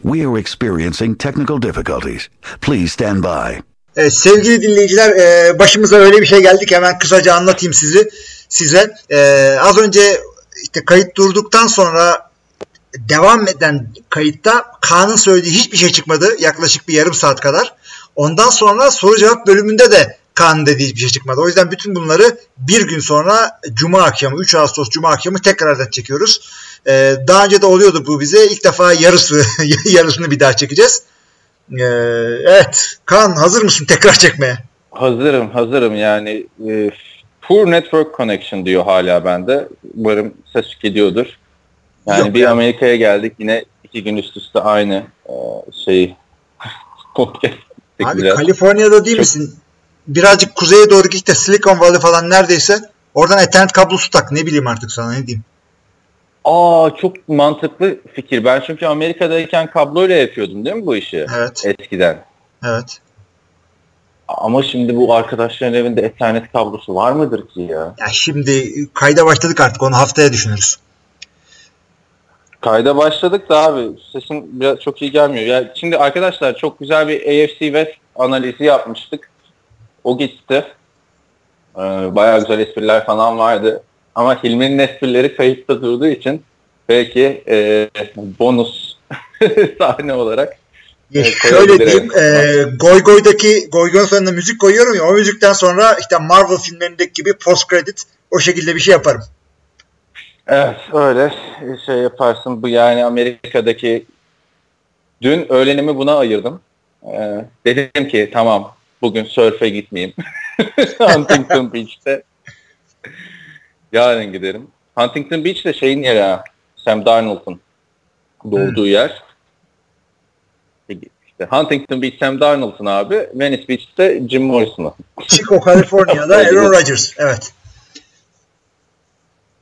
We are experiencing technical difficulties. Please stand by. Evet, sevgili dinleyiciler e, başımıza öyle bir şey geldi ki hemen kısaca anlatayım sizi size. E, az önce işte kayıt durduktan sonra devam eden kayıtta Kaan'ın söylediği hiçbir şey çıkmadı. Yaklaşık bir yarım saat kadar. Ondan sonra soru cevap bölümünde de Kaan'ın dediği hiçbir şey çıkmadı. O yüzden bütün bunları bir gün sonra Cuma akşamı 3 Ağustos Cuma akşamı tekrardan çekiyoruz. Ee, daha önce de oluyordu bu bize. İlk defa yarısı yarısını bir daha çekeceğiz. Ee, evet. Kaan hazır mısın tekrar çekmeye? Hazırım hazırım yani e, poor network connection diyor hala bende. Umarım ses gidiyordur. Yani Yok bir ya. Amerika'ya geldik yine iki gün üst üste aynı e, şeyi podcast Abi. Kaliforniya'da değil Çok- misin? Birazcık kuzeye doğru git de Silicon Valley falan neredeyse. Oradan Ethernet kablosu tak. Ne bileyim artık sana ne diyeyim. Aa çok mantıklı fikir. Ben çünkü Amerika'dayken kabloyla yapıyordum değil mi bu işi? Evet. Eskiden. Evet. Ama şimdi bu arkadaşların evinde Ethernet kablosu var mıdır ki ya? Ya şimdi kayda başladık artık. Onu haftaya düşünürüz. Kayda başladık da abi sesin biraz çok iyi gelmiyor. Ya şimdi arkadaşlar çok güzel bir AFC West analizi yapmıştık. O gitti. Ee, bayağı güzel espriler falan vardı. Ama Hilmi'nin esprileri kayıtta durduğu için belki e, bonus sahne olarak Evet, şöyle diyeyim. E, Goy Goy'daki Goy Goy'un sonunda müzik koyuyorum ya. O müzikten sonra işte Marvel filmlerindeki gibi post credit o şekilde bir şey yaparım. Evet öyle şey yaparsın. Bu yani Amerika'daki dün öğlenimi buna ayırdım. Ee, dedim ki tamam bugün sörfe gitmeyeyim. Huntington Beach'te. Yarın giderim. Huntington Beach de şeyin yeri ha. Sam Darnold'un doğduğu yer. İşte Huntington Beach Sam Darnold'un abi. Venice Beach'te Jim Morrison'un. Chico, California'da Aaron Rodgers. Evet.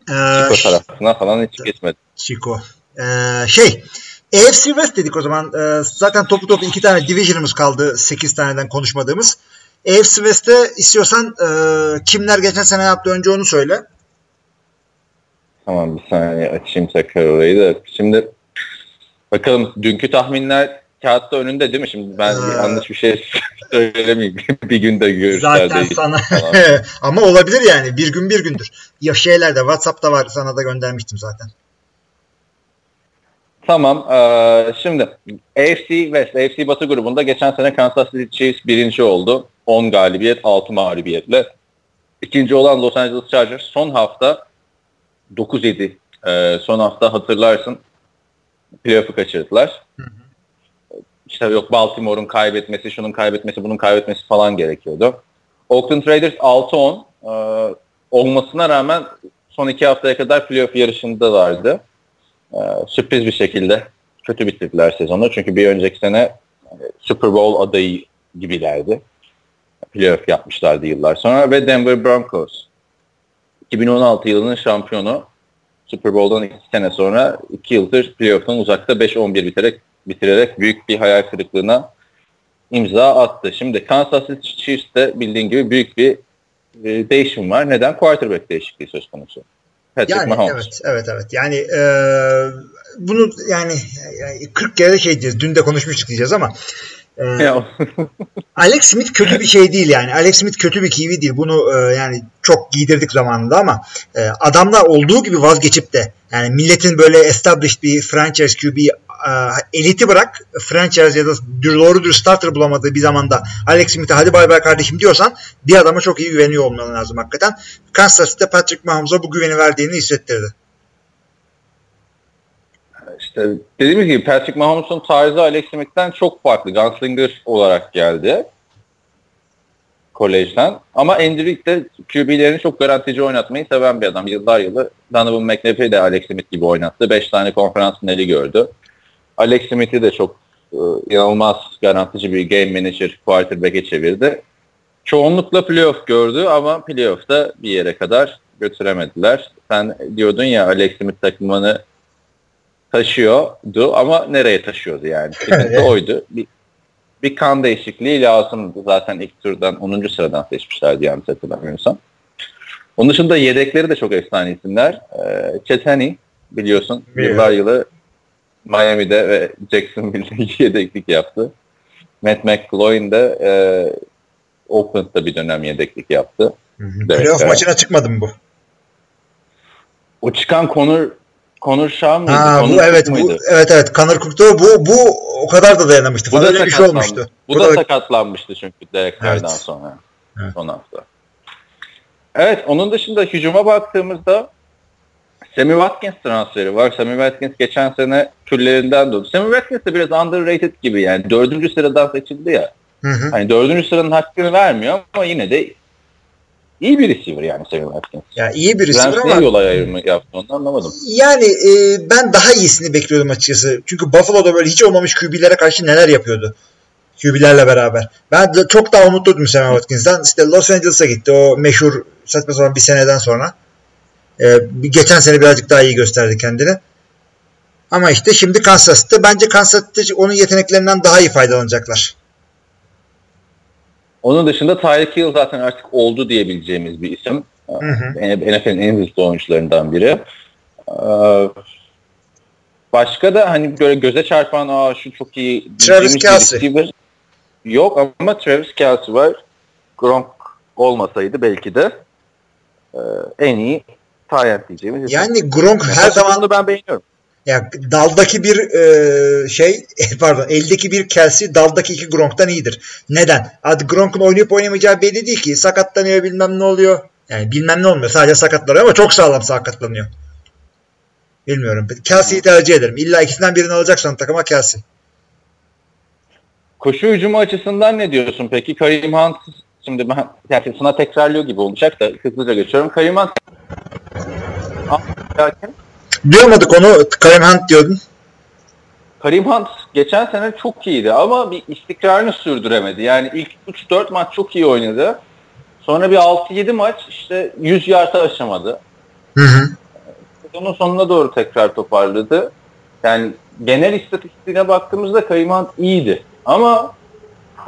Ee, Chico tarafına falan hiç geçmedi. Chico. Ee, şey AFC West dedik o zaman. Ee, zaten topu topu iki tane division'ımız kaldı. 8 taneden konuşmadığımız. AFC West'te istiyorsan e, kimler geçen sene yaptı önce onu söyle. Tamam bir saniye açayım tekrar orayı da. Şimdi bakalım dünkü tahminler kağıtta önünde değil mi? Şimdi ben Ee, yanlış bir şey söylemeyeyim. bir günde görüşler Zaten sana ama olabilir yani. Bir gün bir gündür. Ya şeylerde WhatsApp'ta var. Sana da göndermiştim zaten. Tamam. eee, şimdi AFC West, AFC Batı grubunda geçen sene Kansas City Chiefs birinci oldu. 10 galibiyet, 6 mağlubiyetle. İkinci olan Los Angeles Chargers son hafta 9-7. Eee, son hafta hatırlarsın playoff'u kaçırdılar. İşte yok Baltimore'un kaybetmesi, şunun kaybetmesi, bunun kaybetmesi falan gerekiyordu. Oakland Raiders 6-10 eee, olmasına rağmen son iki haftaya kadar playoff yarışındalardı. Ee, sürpriz bir şekilde kötü bitirdiler sezonu. Çünkü bir önceki sene e, Super Bowl adayı gibilerdi. Playoff yapmışlardı yıllar sonra ve Denver Broncos 2016 yılının şampiyonu Super Bowl'dan iki sene sonra iki yıldır playoff'tan uzakta 5-11 bitirerek, bitirerek büyük bir hayal kırıklığına imza attı. Şimdi Kansas City Chiefs'te bildiğin gibi büyük bir e, değişim var. Neden? Quarterback değişikliği söz konusu. Patrick Yani Mahomes. evet evet evet. Yani e, bunu yani, yani 40 kere de şey diyeceğiz. Dün de konuşmuştuk diyeceğiz ama Ya, Alex Smith kötü bir şey değil yani. Alex Smith kötü bir QB değil. Bunu e, yani çok giydirdik zamanında ama e, adamlar olduğu gibi vazgeçip de yani milletin böyle established bir franchise QB e, eliti bırak franchise ya da doğru dürüst starter bulamadığı bir zamanda Alex Smith'e hadi bay bay kardeşim diyorsan bir adama çok iyi güveniyor olman lazım hakikaten. Kansas City'de Patrick Mahomes'a bu güveni verdiğini hissettirdi. İşte dediğimiz gibi Patrick Mahomes'un tarzı Alex Smith'ten çok farklı. Gunslinger olarak geldi. Kolejden. Ama Andy Reid de QB'lerini çok garantici oynatmayı seven bir adam. Yıllar yılı Donovan McNabb'i de Alex Smith gibi oynattı. 5 tane konferans finali gördü. Alex Smith'i de çok e, inanılmaz garantici bir game manager quarterback'e çevirdi. Çoğunlukla playoff gördü ama playoff'ta bir yere kadar götüremediler. Sen diyordun ya Alex Smith takımını taşıyordu ama nereye taşıyordu yani? Sıkıntı oydu. Bir, bir kan değişikliği lazımdı. Zaten ilk turdan 10. sıradan seçmişlerdi yanlış hatırlamıyorsam. Onun dışında yedekleri de çok efsane isimler. Ee, Chetani biliyorsun Biliyorum. yıllar yılı Miami'de ve Jacksonville'de yedeklik yaptı. Matt McGloin de e, Oakland'da bir dönem yedeklik yaptı. Playoff evet. maçına çıkmadı mı bu? O çıkan Conor Conor Shaw mıydı? Ha, Conor bu evet bu muydu? evet evet Connor Cook'tu. Bu bu o kadar da dayanamamıştı. Bu Falan da bir şey olmuştu. Bu Bu da da sakatlanmıştı çünkü Derek Evet. sonra. Evet. Son hafta. Evet onun dışında hücuma baktığımızda Sammy Watkins transferi var. Sammy Watkins geçen sene küllerinden doğdu. Sammy Watkins de biraz underrated gibi yani. Dördüncü sıradan seçildi ya. Hı hı. Hani dördüncü sıranın hakkını vermiyor ama yine de iyi bir receiver yani Sammy Watkins. Ya iyi birisi Rams ama yol ayrımı yaptı onu anlamadım. yani e, ben daha iyisini bekliyordum açıkçası. Çünkü Buffalo'da böyle hiç olmamış QB'lere karşı neler yapıyordu. QB'lerle beraber. Ben de çok daha umutluydum Sam Watkins'den. İşte Los Angeles'a gitti. O meşhur saçma sapan bir seneden sonra. E, geçen sene birazcık daha iyi gösterdi kendini. Ama işte şimdi Kansas City. Bence Kansas City onun yeteneklerinden daha iyi faydalanacaklar. Onun dışında Tyreek Hill zaten artık oldu diyebileceğimiz bir isim. Hı hı. NFL'in en hızlı oyuncularından biri. Ee, Başka da hani böyle göze çarpan aa şu çok iyi Travis receiver yok ama Travis Kelsey var. Gronk olmasaydı belki de e, en iyi Tyrant diyeceğimiz isim. Yani Gronk Yani her zaman taşıdığını ben beğeniyorum. Ya daldaki bir e, şey pardon eldeki bir Kelsey daldaki iki Gronk'tan iyidir. Neden? Hadi Gronk'un oynayıp oynamayacağı belli değil ki. Sakatlanıyor bilmem ne oluyor. Yani bilmem ne olmuyor. Sadece sakatlanıyor ama çok sağlam sakatlanıyor. Bilmiyorum. Kelsey'yi tercih ederim. İlla ikisinden birini alacaksan takıma Kelsey. Koşu hücumu açısından ne diyorsun peki? Karim Hunt şimdi ben yani sana tekrarlıyor gibi olacak da hızlıca geçiyorum. Karim Hunt. Duyamadık onu. Kareem Hunt diyordun. Karim Hunt geçen sene çok iyiydi ama bir istikrarını sürdüremedi. Yani ilk 3-4 maç çok iyi oynadı. Sonra bir 6-7 maç işte 100 yarda aşamadı. Hı hı. Sezonun sonuna doğru tekrar toparladı. Yani genel istatistiğine baktığımızda Karim Hunt iyiydi. Ama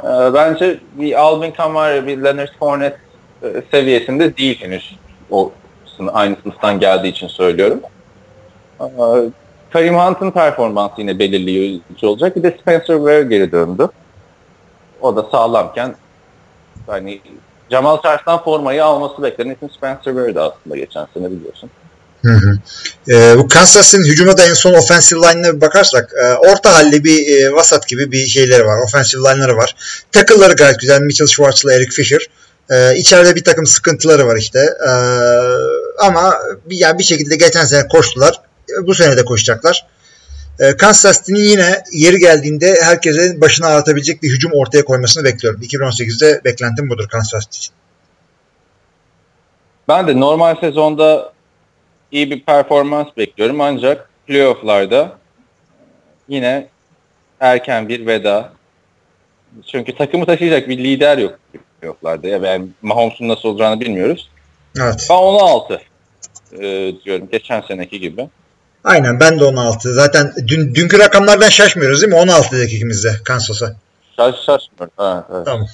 e, bence bir Alvin Kamara, bir Leonard Fournette e, seviyesinde değil henüz. O sınıf- aynı sınıftan geldiği için söylüyorum. E, Karim Hunt'ın performansı yine belirleyici olacak. Bir de Spencer Ware geri döndü. O da sağlamken hani Jamal Charles'tan formayı alması beklenen isim Spencer Ware'di aslında geçen sene biliyorsun. Hı hı. Ee, bu Kansas City'nin hücuma da en son offensive line'ına bir bakarsak e, orta halli bir e, vasat gibi bir şeyleri var. Offensive line'ları var. Tackle'ları gayet güzel. Mitchell Schwartz'la Eric Fisher. Ee, içeride bir takım sıkıntıları var işte. Ee, ama bir, yani bir şekilde geçen sene koştular. Bu sene de koşacaklar. Ee, Kansas City'nin yine yeri geldiğinde herkesin başına ağrıtabilecek bir hücum ortaya koymasını bekliyorum. 2018'de beklentim budur Kansas City için. Ben de normal sezonda iyi bir performans bekliyorum ancak playofflarda yine erken bir veda. Çünkü takımı taşıyacak bir lider yok playofflarda. Ya ben Mahomes'un nasıl olacağını bilmiyoruz. Evet. Ben 16 e, diyorum geçen seneki gibi. Aynen ben de 16. Zaten dün, dünkü rakamlardan şaşmıyoruz değil mi? 16 dedik ikimiz de Kansas'a. Şaş şaşmıyorum. Evet, evet. Tamam.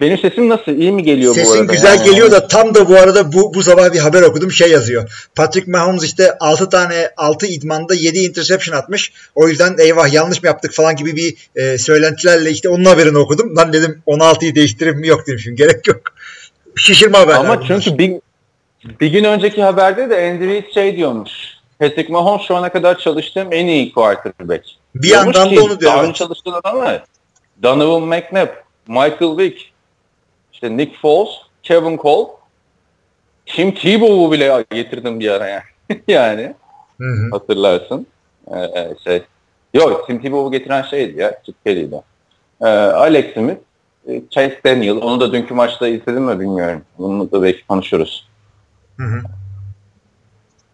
Benim sesim nasıl? İyi mi geliyor bu Sesin arada? güzel Yani? geliyor da tam da bu arada bu bu sabah bir haber okudum şey yazıyor. Patrick Mahomes işte 6 tane 6 idmanda 7 interception atmış. O yüzden eyvah yanlış mı yaptık falan gibi bir e, söylentilerle işte onun haberini okudum. Lan dedim 16'yı değiştirip mi yok demişim. Gerek yok. Şişirme haberler. Ama çünkü bir, bir gün önceki haberde de Andy Reid şey diyormuş. Patrick Mahomes şu ana kadar çalıştığım en iyi quarterback. bir Diyormuş yandan ki, da onu diyor. Daha önce çalıştığı adamlar. Donovan McNabb, Michael Vick, işte Nick Foles, Kevin Cole. Tim Tebow'u bile getirdim bir ara yani. yani Hı hı. hatırlarsın. Ee, şey. Yok Tim Tebow'u getiren şeydi ya. Chip Kelly'di. Ee, Alex Smith, e, Chase Daniel. Onu da dünkü maçta izledin mi bilmiyorum. Bunu da belki konuşuruz. Hı hı.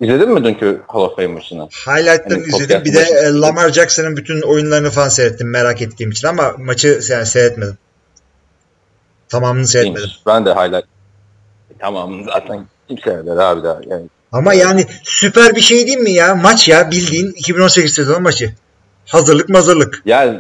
İzledin mi dünkü Hall of Fame maçını? Highlight'larını Hani izledim. Bir de e, Lamar Jackson'ın bütün oyunlarını falan seyrettim merak ettiğim için ama maçı yani seyretmedim. Tamamını seyretmedim. Ben de highlight. E, tamam zaten kim seyreder abi daha. Yani Ama yani süper bir şey değil mi ya? Maç ya bildiğin 2018 sezon maçı. Hazırlık mazırlık. Yani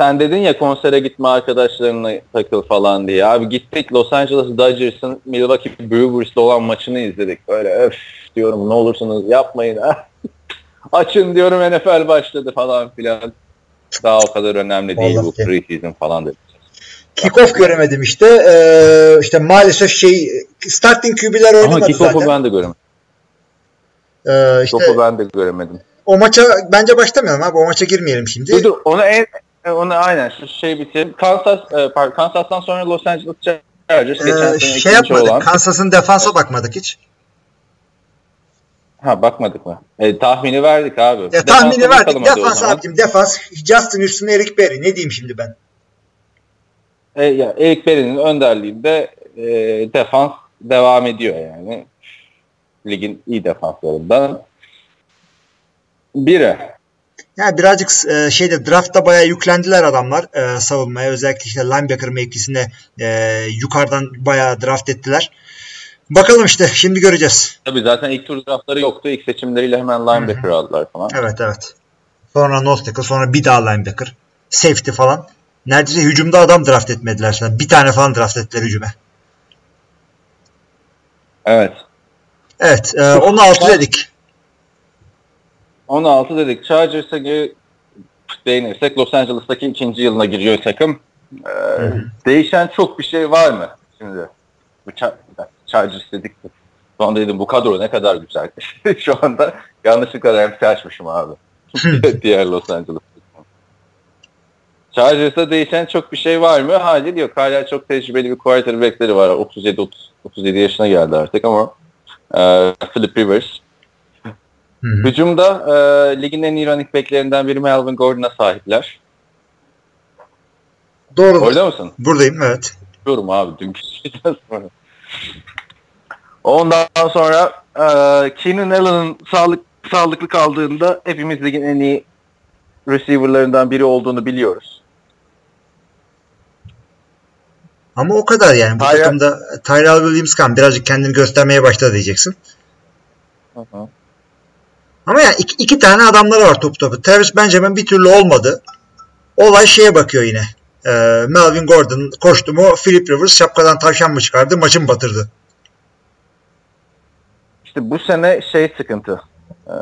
sen dedin ya konsere gitme arkadaşlarına takıl falan diye. Abi gittik Los Angeles Dodgers'ın Milwaukee Brewers'le olan maçını izledik. Böyle öf diyorum ne olursunuz yapmayın. ha. Açın diyorum NFL başladı falan filan. Daha o kadar önemli değil Vallahi bu preseason falan dedi. Kickoff göremedim işte. Ee, işte maalesef şey starting QB'ler Ama oynamadı kickoff'u zaten. ben de göremedim. Ee, işte Kickoff'u ben de göremedim. o maça bence başlamayalım abi. O maça girmeyelim şimdi. Dur dur onu en onu aynen şu şey bitirelim. Kansas e, pardon, Kansas'tan sonra Los Angeles Chargers geçen Ee, sene şey yapmadık. olan. Kansas'ın defansa bakmadık hiç. Ha bakmadık mı? E, tahmini verdik abi. Ya, tahmini verdik. Defans abicim defans. Justin Houston, Eric Berry. Ne diyeyim şimdi ben? E, ya, Eric Berry'nin önderliğinde e, defans devam ediyor yani. Ligin iyi defanslarından biri. Yani birazcık e, şeyde draftta bayağı yüklendiler adamlar e, savunmaya. Özellikle işte linebacker mevkisine e, yukarıdan bayağı draft ettiler. Bakalım işte şimdi göreceğiz. Tabii zaten ilk tur draftları yoktu. İlk seçimleriyle hemen linebacker aldılar falan. Evet evet. Sonra nose tackle sonra bir daha linebacker. Safety falan. Neredeyse hücumda adam draft etmediler sana. Bir tane falan draft ettiler hücume. Evet. Evet. E, 16 dedik. 16 dedik. Chargers'a ge- değinirsek Los Angeles'taki ikinci yılına giriyor takım. Ee, değişen çok bir şey var mı şimdi? Bu Char- Chargers dedik. de. Şu anda dedim bu kadro ne kadar güzel. Şu anda yanlışlıkla Ramsey açmışım abi. Diğer Los Angeles. Chargers'ta değişen çok bir şey var mı? Hayır yok. Hala çok tecrübeli bir quarterback'leri var. 37 30, 37 yaşına geldi artık ama e, Philip Rivers Hı hı. Hücumda e, ligin en iyi running backlerinden biri Melvin Gordon'a sahipler. Doğru. Orada mısın? Buradayım evet. Diyorum abi dünkü şeyden sonra. Ondan sonra e, Keenan Allen'ın sağlık, sağlıklı kaldığında hepimiz ligin en iyi receiver'larından biri olduğunu biliyoruz. Ama o kadar yani. Bu Tyrell- takımda Tyrell Williams kan birazcık kendini göstermeye başladı diyeceksin. Ama yani iki, iki tane adamları var top topu. Travis Benjamin bir türlü olmadı. Olay şeye bakıyor yine. Ee, Melvin Gordon koştu mu Philip Rivers şapkadan tavşan mı çıkardı maçı mı batırdı? İşte bu sene şey sıkıntı. E,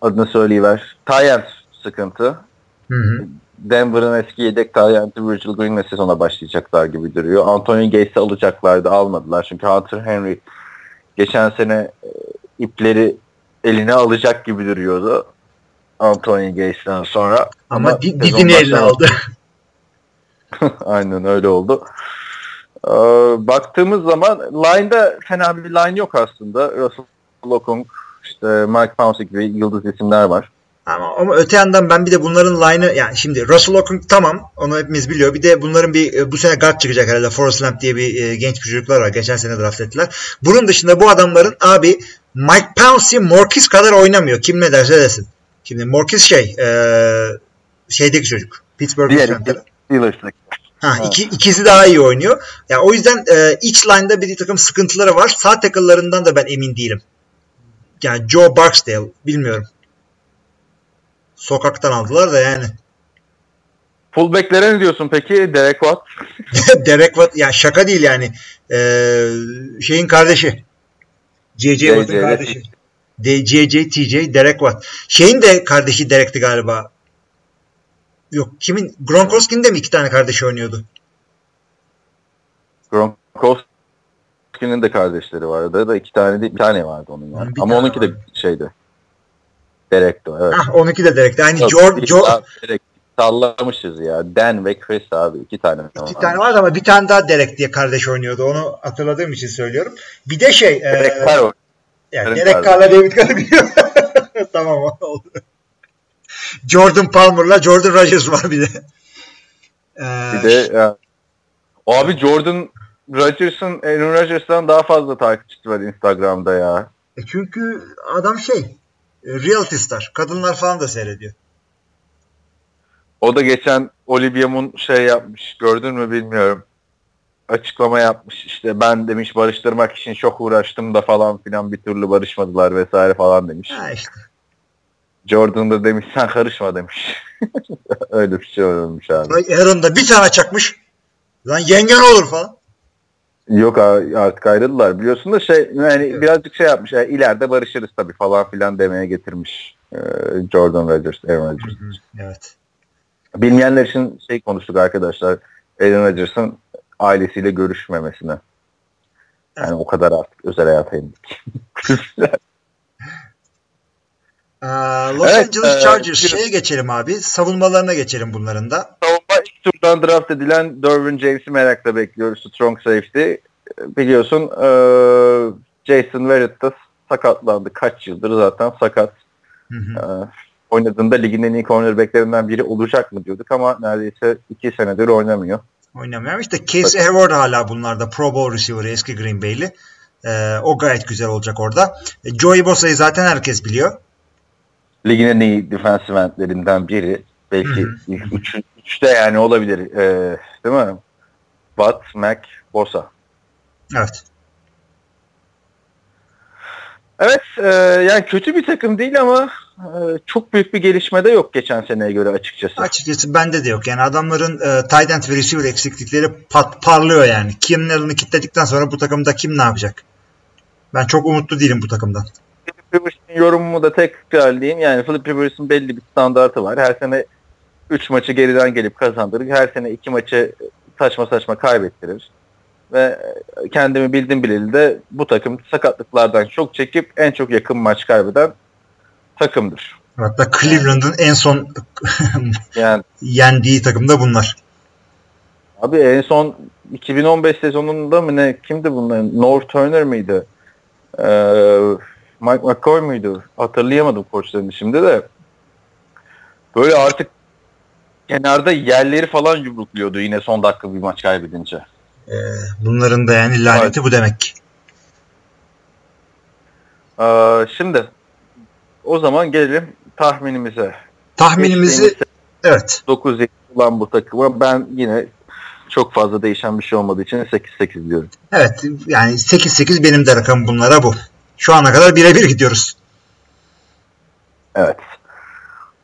adını söyleyiver. Tyent sıkıntı. Hı hı. Denver'ın eski yedek tayyantı Virgil Green'le sezona başlayacaklar gibi duruyor. Anthony Gates'i alacaklardı almadılar. Çünkü Hunter Henry geçen sene e, ipleri eline alacak gibi duruyordu. Anthony Gates'ten sonra. Ama, di- sezon dizini eline aldı. Aynen öyle oldu. Ee, baktığımız zaman line'da fena bir line yok aslında. Russell Okung, işte Mike Pouncey gibi yıldız isimler var. Ama, ama öte yandan ben bir de bunların line'ı yani şimdi Russell Okung tamam onu hepimiz biliyor. Bir de bunların bir e, bu sene guard çıkacak herhalde. Forrest Lamp diye bir e, genç bir çocuklar var. Geçen sene draft ettiler. Bunun dışında bu adamların abi Mike Pouncey Morkis kadar oynamıyor. Kim ne derse desin. Şimdi Morkis şey e, şeydeki çocuk. Pittsburgh. Steelers'lık. Ha, iki, ikisi daha iyi oynuyor. Ya o yüzden e, iç line'da bir takım sıkıntıları var. Sağ tackle'larından da ben emin değilim. Yani Joe Barksdale bilmiyorum. Sokaktan aldılar da yani. Fullback'lere ne diyorsun peki? Derek Watt. Derek Watt ya şaka değil yani. Ee, şeyin kardeşi. J.J. Watt'ın kardeşi. D- J.J. T.J. Derek Watt. Şeyin de kardeşi Derek'ti galiba. Yok kimin? Gronkowski'nin de mi iki tane kardeşi oynuyordu? Gronkowski'nin de kardeşleri vardı. Da iki tane değil, bir tane vardı onun yani. Bir Ama onunki de şeydi. Derek'ti o, evet. Hah onunki de Derek'ti. Aynı Yok, George, George, Derek. Sallamışız ya. Dan ve Chris abi. iki tane. iki tane vardı ama bir tane daha Derek diye kardeş oynuyordu. Onu hatırladığım için söylüyorum. Bir de şey. Derek e, Carr Yani Derek Derek Carr. Carr'la David Carr'ı biliyor. tamam oldu. Jordan Palmer'la Jordan Rodgers var bir de. Ee, Bir de ya, abi Jordan Rodgers'ın Aaron Rodgers'tan daha fazla takipçisi var Instagram'da ya. e çünkü adam şey e, reality star. Kadınlar falan da seyrediyor. O da geçen Olivia Munn şey yapmış. Gördün mü bilmiyorum. Açıklama yapmış. İşte ben demiş barıştırmak için çok uğraştım da falan filan bir türlü barışmadılar vesaire falan demiş. Ha işte. Jordan da demiş sen karışma demiş. Öyle bir şey olmuş abi. Aaron da bir tane çakmış. Lan yengen olur falan. Yok artık ayrıldılar. Biliyorsun da şey yani birazcık şey yapmış. Yani ileride barışırız tabii falan filan demeye getirmiş. Ee, Jordan Rodgers, Aaron Rodgers. Evet. Bilmeyenler için şey konuştuk arkadaşlar. Aaron Rodgers'ın ailesiyle görüşmemesine. Yani o kadar artık özel hayata indik. Ee, Los Evet, Angeles e, Chargers şeye geçelim abi. Savunmalarına geçelim bunların da. Savunma ilk turdan draft edilen Derwin James'i merakla bekliyoruz. Strong safety. Biliyorsun eee, Jason Verrett da sakatlandı. Kaç yıldır zaten sakat. Hı hı. Eee, oynadığında ligin en iyi cornerbacklerinden biri olacak mı diyorduk ama neredeyse iki senedir oynamıyor. Oynamıyor. İşte Casey Hayward hala bunlarda Pro Bowl receiver eski Green Bay'li. Ee, o gayet güzel olacak orada. E, Joey Bosa'yı zaten herkes biliyor. Ligin en iyi defensive endlerinden biri. Belki ilk üç, üçte yani olabilir. Eee, değil mi? Watt, Mac, Bosa. Evet. Evet e, yani kötü bir takım değil ama e, çok büyük bir gelişme de yok geçen seneye göre açıkçası. Açıkçası bende de yok. Yani adamların e, tight end ve receiver eksiklikleri pat, parlıyor yani. Allen'ı kilitledikten sonra bu takımda kim ne yapacak? Ben çok umutlu değilim bu takımdan. Philip Rivers'ın yorumumu da tekrarlayayım. Yani Philip Rivers'ın belli bir standartı var. Her sene 3 maçı geriden gelip kazandırır. Her sene 2 maçı saçma saçma kaybettirir. Ve kendimi bildim bileli de bu takım sakatlıklardan çok çekip en çok yakın maç kaybeden takımdır. Hatta Cleveland'ın en son Yani yendiği takım da bunlar. Abi en son 2015 sezonunda mı ne kimdi bunlar? North Turner mıydı? Ee, Mike McCoy muydu? Hatırlayamadım koçlarını şimdi de. Böyle artık kenarda yerleri falan yumrukluyordu yine son dakika bir maç kaybedince. Ee, bunların da yani laneti bu demek ki. Ee, şimdi o zaman gelelim tahminimize. Tahminimizi evet 9 olan bu takıma ben yine çok fazla değişen bir şey olmadığı için 8-8 diyorum. evet yani 8-8 benim de rakamım bunlara bu. Şu ana kadar birebir gidiyoruz. Evet.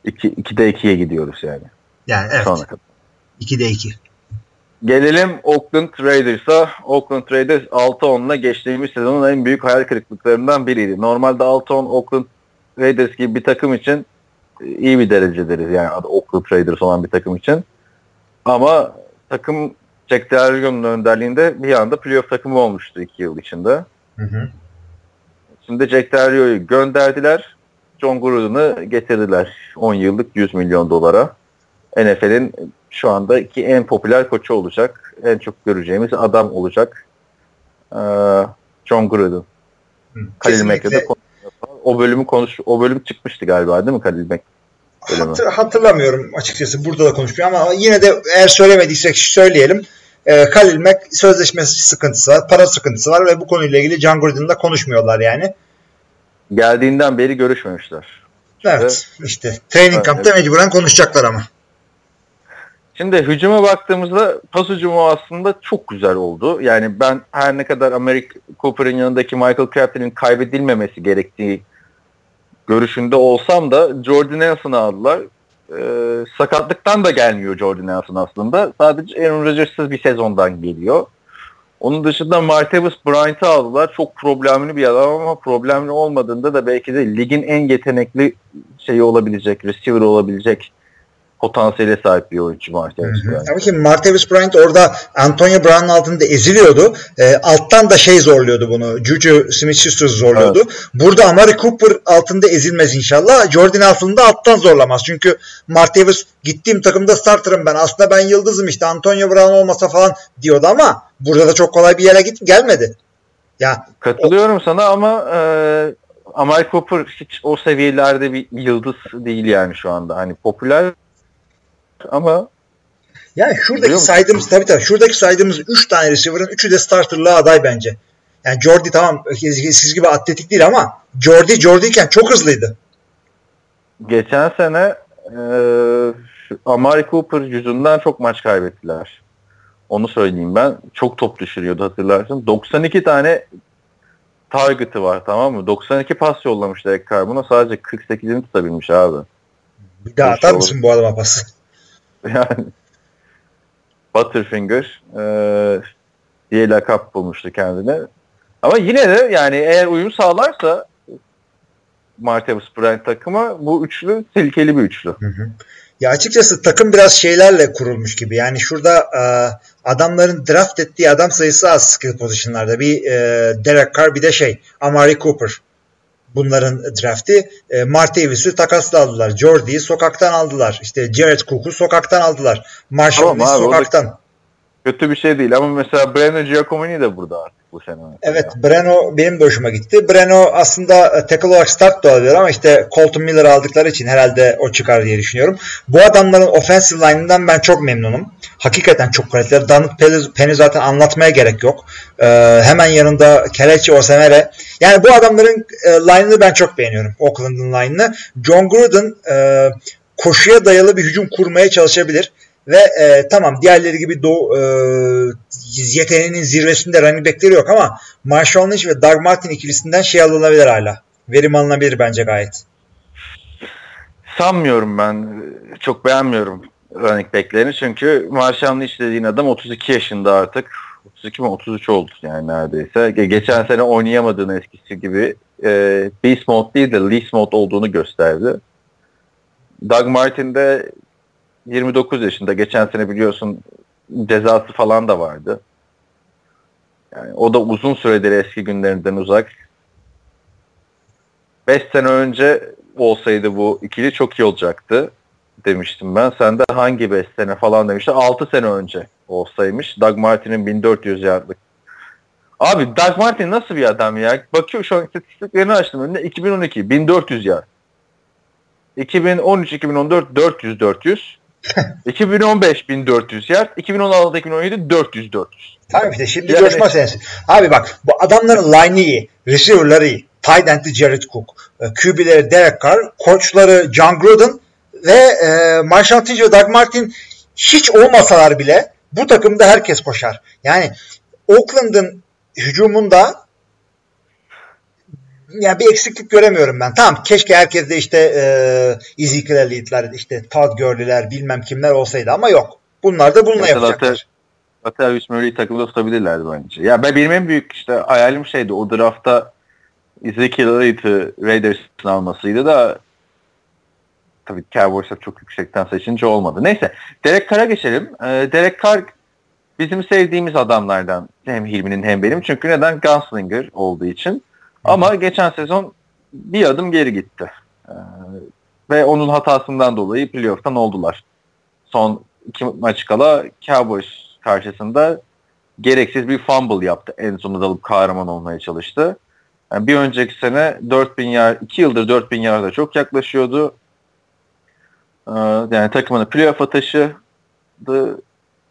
2, 2'de 2'ye gidiyoruz yani. Yani evet kadar. 2'de 2. Gelelim Oakland Raiders'a. Oakland Raiders 6-10'la geçtiğimiz sezonun en büyük hayal kırıklıklarından biriydi. Normalde 6-10 Oakland Raiders gibi bir takım için e, iyi bir derece deriz. Yani adı Oakland Raiders olan bir takım için. Ama takım Jack Del Rio'nun önderliğinde bir anda playoff takımı olmuştu 2 yıl içinde. Hı hı. Şimdi Jack Del Rio'yu gönderdiler. John Gruden'ı getirdiler 10 yıllık 100 milyon dolara. NFL'in şu andaki en popüler koçu olacak. En çok göreceğimiz adam olacak. Ee, John Gruden. Hı. Khalil Mack'le de. O bölümü konuş o bölüm çıkmıştı galiba değil mi Khalil Mack? Hatır- hatırlamıyorum açıkçası burada da konuşmuyor ama yine de eğer söylemediysek söyleyelim. Ee, Khalil Mack sözleşmesi sıkıntısı var, para sıkıntısı var ve bu konuyla ilgili John Gruden'la konuşmuyorlar yani. Geldiğinden beri görüşmemişler. Evet işte training Evet, camp'ta mecburen konuşacaklar ama. Şimdi hücuma baktığımızda pas hücumu aslında çok güzel oldu. Yani ben her ne kadar Amerik Cooper'ın yanındaki Michael Crabtree'nin kaybedilmemesi gerektiği görüşünde olsam da Jordan Nelson'ı aldılar. e, sakatlıktan da gelmiyor Jordan Nelson aslında. Sadece Aaron Rodgers'sız bir sezondan geliyor. Onun dışında Martavis Bryant'ı aldılar. Çok problemli bir adam ama problemli olmadığında da belki de ligin en yetenekli şeyi olabilecek, receiver olabilecek potansiyele sahip bir oyuncu Martavis Bryant. Ama ki Martavis Bryant orada Antonio Brown'un altında eziliyordu. E, alttan da şey zorluyordu bunu. Juju Smith-Schuster zorluyordu. Burada Amari Cooper altında ezilmez inşallah. Jordan altında alttan zorlamaz. Çünkü Martavis gittiğim takımda starterım ben. Aslında ben yıldızım işte Antonio Brown olmasa falan diyordu ama burada da çok kolay bir yere git gelmedi. Ya Katılıyorum sana ama e, Amari Cooper hiç o seviyelerde bir yıldız değil yani şu anda. Hani popüler ama Yani şuradaki saydığımız tabii tabii şuradaki saydığımız 3 tane receiver'ın üçü de starterlığa aday bence. Yani Jordi tamam siz gibi atletik değil ama Jordi Jordi'yken çok hızlıydı. geçen sene e, Amari Cooper yüzünden çok maç kaybettiler. Onu söyleyeyim ben. Çok top düşürüyordu hatırlarsın. 92 tane target'ı var tamam mı? 92 pas yollamış Derek Carr. Buna sadece 48'ini tutabilmiş abi. Bir daha atar mısın bu adama pası? Yani Butterfinger e, diye lakap bulmuştu kendine. Ama yine de yani eğer uyum sağlarsa Martavis Bryant takımı bu üçlü tehlikeli bir üçlü. Ya açıkçası takım biraz şeylerle kurulmuş gibi. Yani şurada e, adamların draft ettiği adam sayısı az skill pozisyonlarda. Bir e, Derek Carr bir de şey Amari Cooper. Bunların drafti. E, Martavis'i takasla aldılar. Jordy'yi sokaktan aldılar. İşte Jared Cook'u sokaktan aldılar. Marshall Tamam abi, sokaktan. Kötü bir şey değil ama mesela Brandon Giacomini de burada bu sene. Evet Breno benim de hoşuma gitti. Breno aslında e, tackle olarak start da olabilir ama işte Colton Miller aldıkları için herhalde o çıkar diye düşünüyorum. Bu adamların offensive line'ından ben çok memnunum. Hakikaten çok kaliteli. Donald Penny- Penny zaten anlatmaya gerek yok. Ee, hemen yanında Kelechi Osemere. Yani bu adamların e, line'ını ben çok beğeniyorum. Oakland'ın line'ını. John Gruden e, koşuya dayalı bir hücum kurmaya çalışabilir. Ve e, tamam diğerleri gibi doğu, e, yeteneğinin zirvesinde running backleri yok ama Marshall Lynch ve Doug Martin ikilisinden şey alınabilir hala. Verim alınabilir bence gayet. Sanmıyorum ben. Çok beğenmiyorum running backlerini çünkü Marshall Lynch dediğin adam 32 yaşında artık. 32 mi 33 oldu yani neredeyse. Ge- Geçen sene oynayamadığını eskisi gibi e, Beast Mode değil de Least Mode olduğunu gösterdi. Doug Martin de 29 yaşında. Geçen sene biliyorsun cezası falan da vardı. Yani o da uzun süredir eski günlerinden uzak. 5 sene önce olsaydı bu ikili çok iyi olacaktı demiştim ben. Sen de hangi 5 sene falan demiştin. 6 sene önce olsaymış. Doug Martin'in 1400 yardlık. Abi Doug Martin nasıl bir adam ya? Bakıyor şu an istatistiklerini açtım önüne. 2012 1400 yard. 2013-2014 400 400. 2015 1400 yard. 2016 2017 400 400. Tamam işte şimdi Yani- coşma senesi. Abi bak bu adamların line'ı iyi. Receiver'ları iyi. Tight end'i Jared Cook. e, QB'leri Derek Carr. Koçları John Gruden ve e, Marshall Lynch ve Doug Martin hiç olmasalar bile bu takımda herkes koşar. Yani Oakland'ın hücumunda ya bir eksiklik göremiyorum ben. Tamam keşke herkes de işte e, Ezekiel Elliott'lar, işte Todd Gurley'ler bilmem kimler olsaydı ama yok. Bunlar da bununla Mesela yapacaklar. Latavius Murray'i takımda tutabilirlerdi bence. Ya ben benim en büyük işte hayalim şeydi o draftta Ezekiel Elliott'ı Raiders'ın almasıydı da tabii Cowboys'a çok yüksekten seçince olmadı. Neyse Derek Carr'a geçelim. Ee, Derek Carr bizim sevdiğimiz adamlardan hem Hilmi'nin hem benim. Çünkü neden? Gunslinger olduğu için. Ama geçen sezon bir adım geri gitti. Ee, ve onun hatasından dolayı playoff'tan oldular. Son iki maç kala Cowboys karşısında gereksiz bir fumble yaptı. En sonunda dalıp kahraman olmaya çalıştı. Yani bir önceki sene 4000 yard, 2 yıldır 4000 yarda çok yaklaşıyordu. Ee, yani takımını playoff'a taşıdı.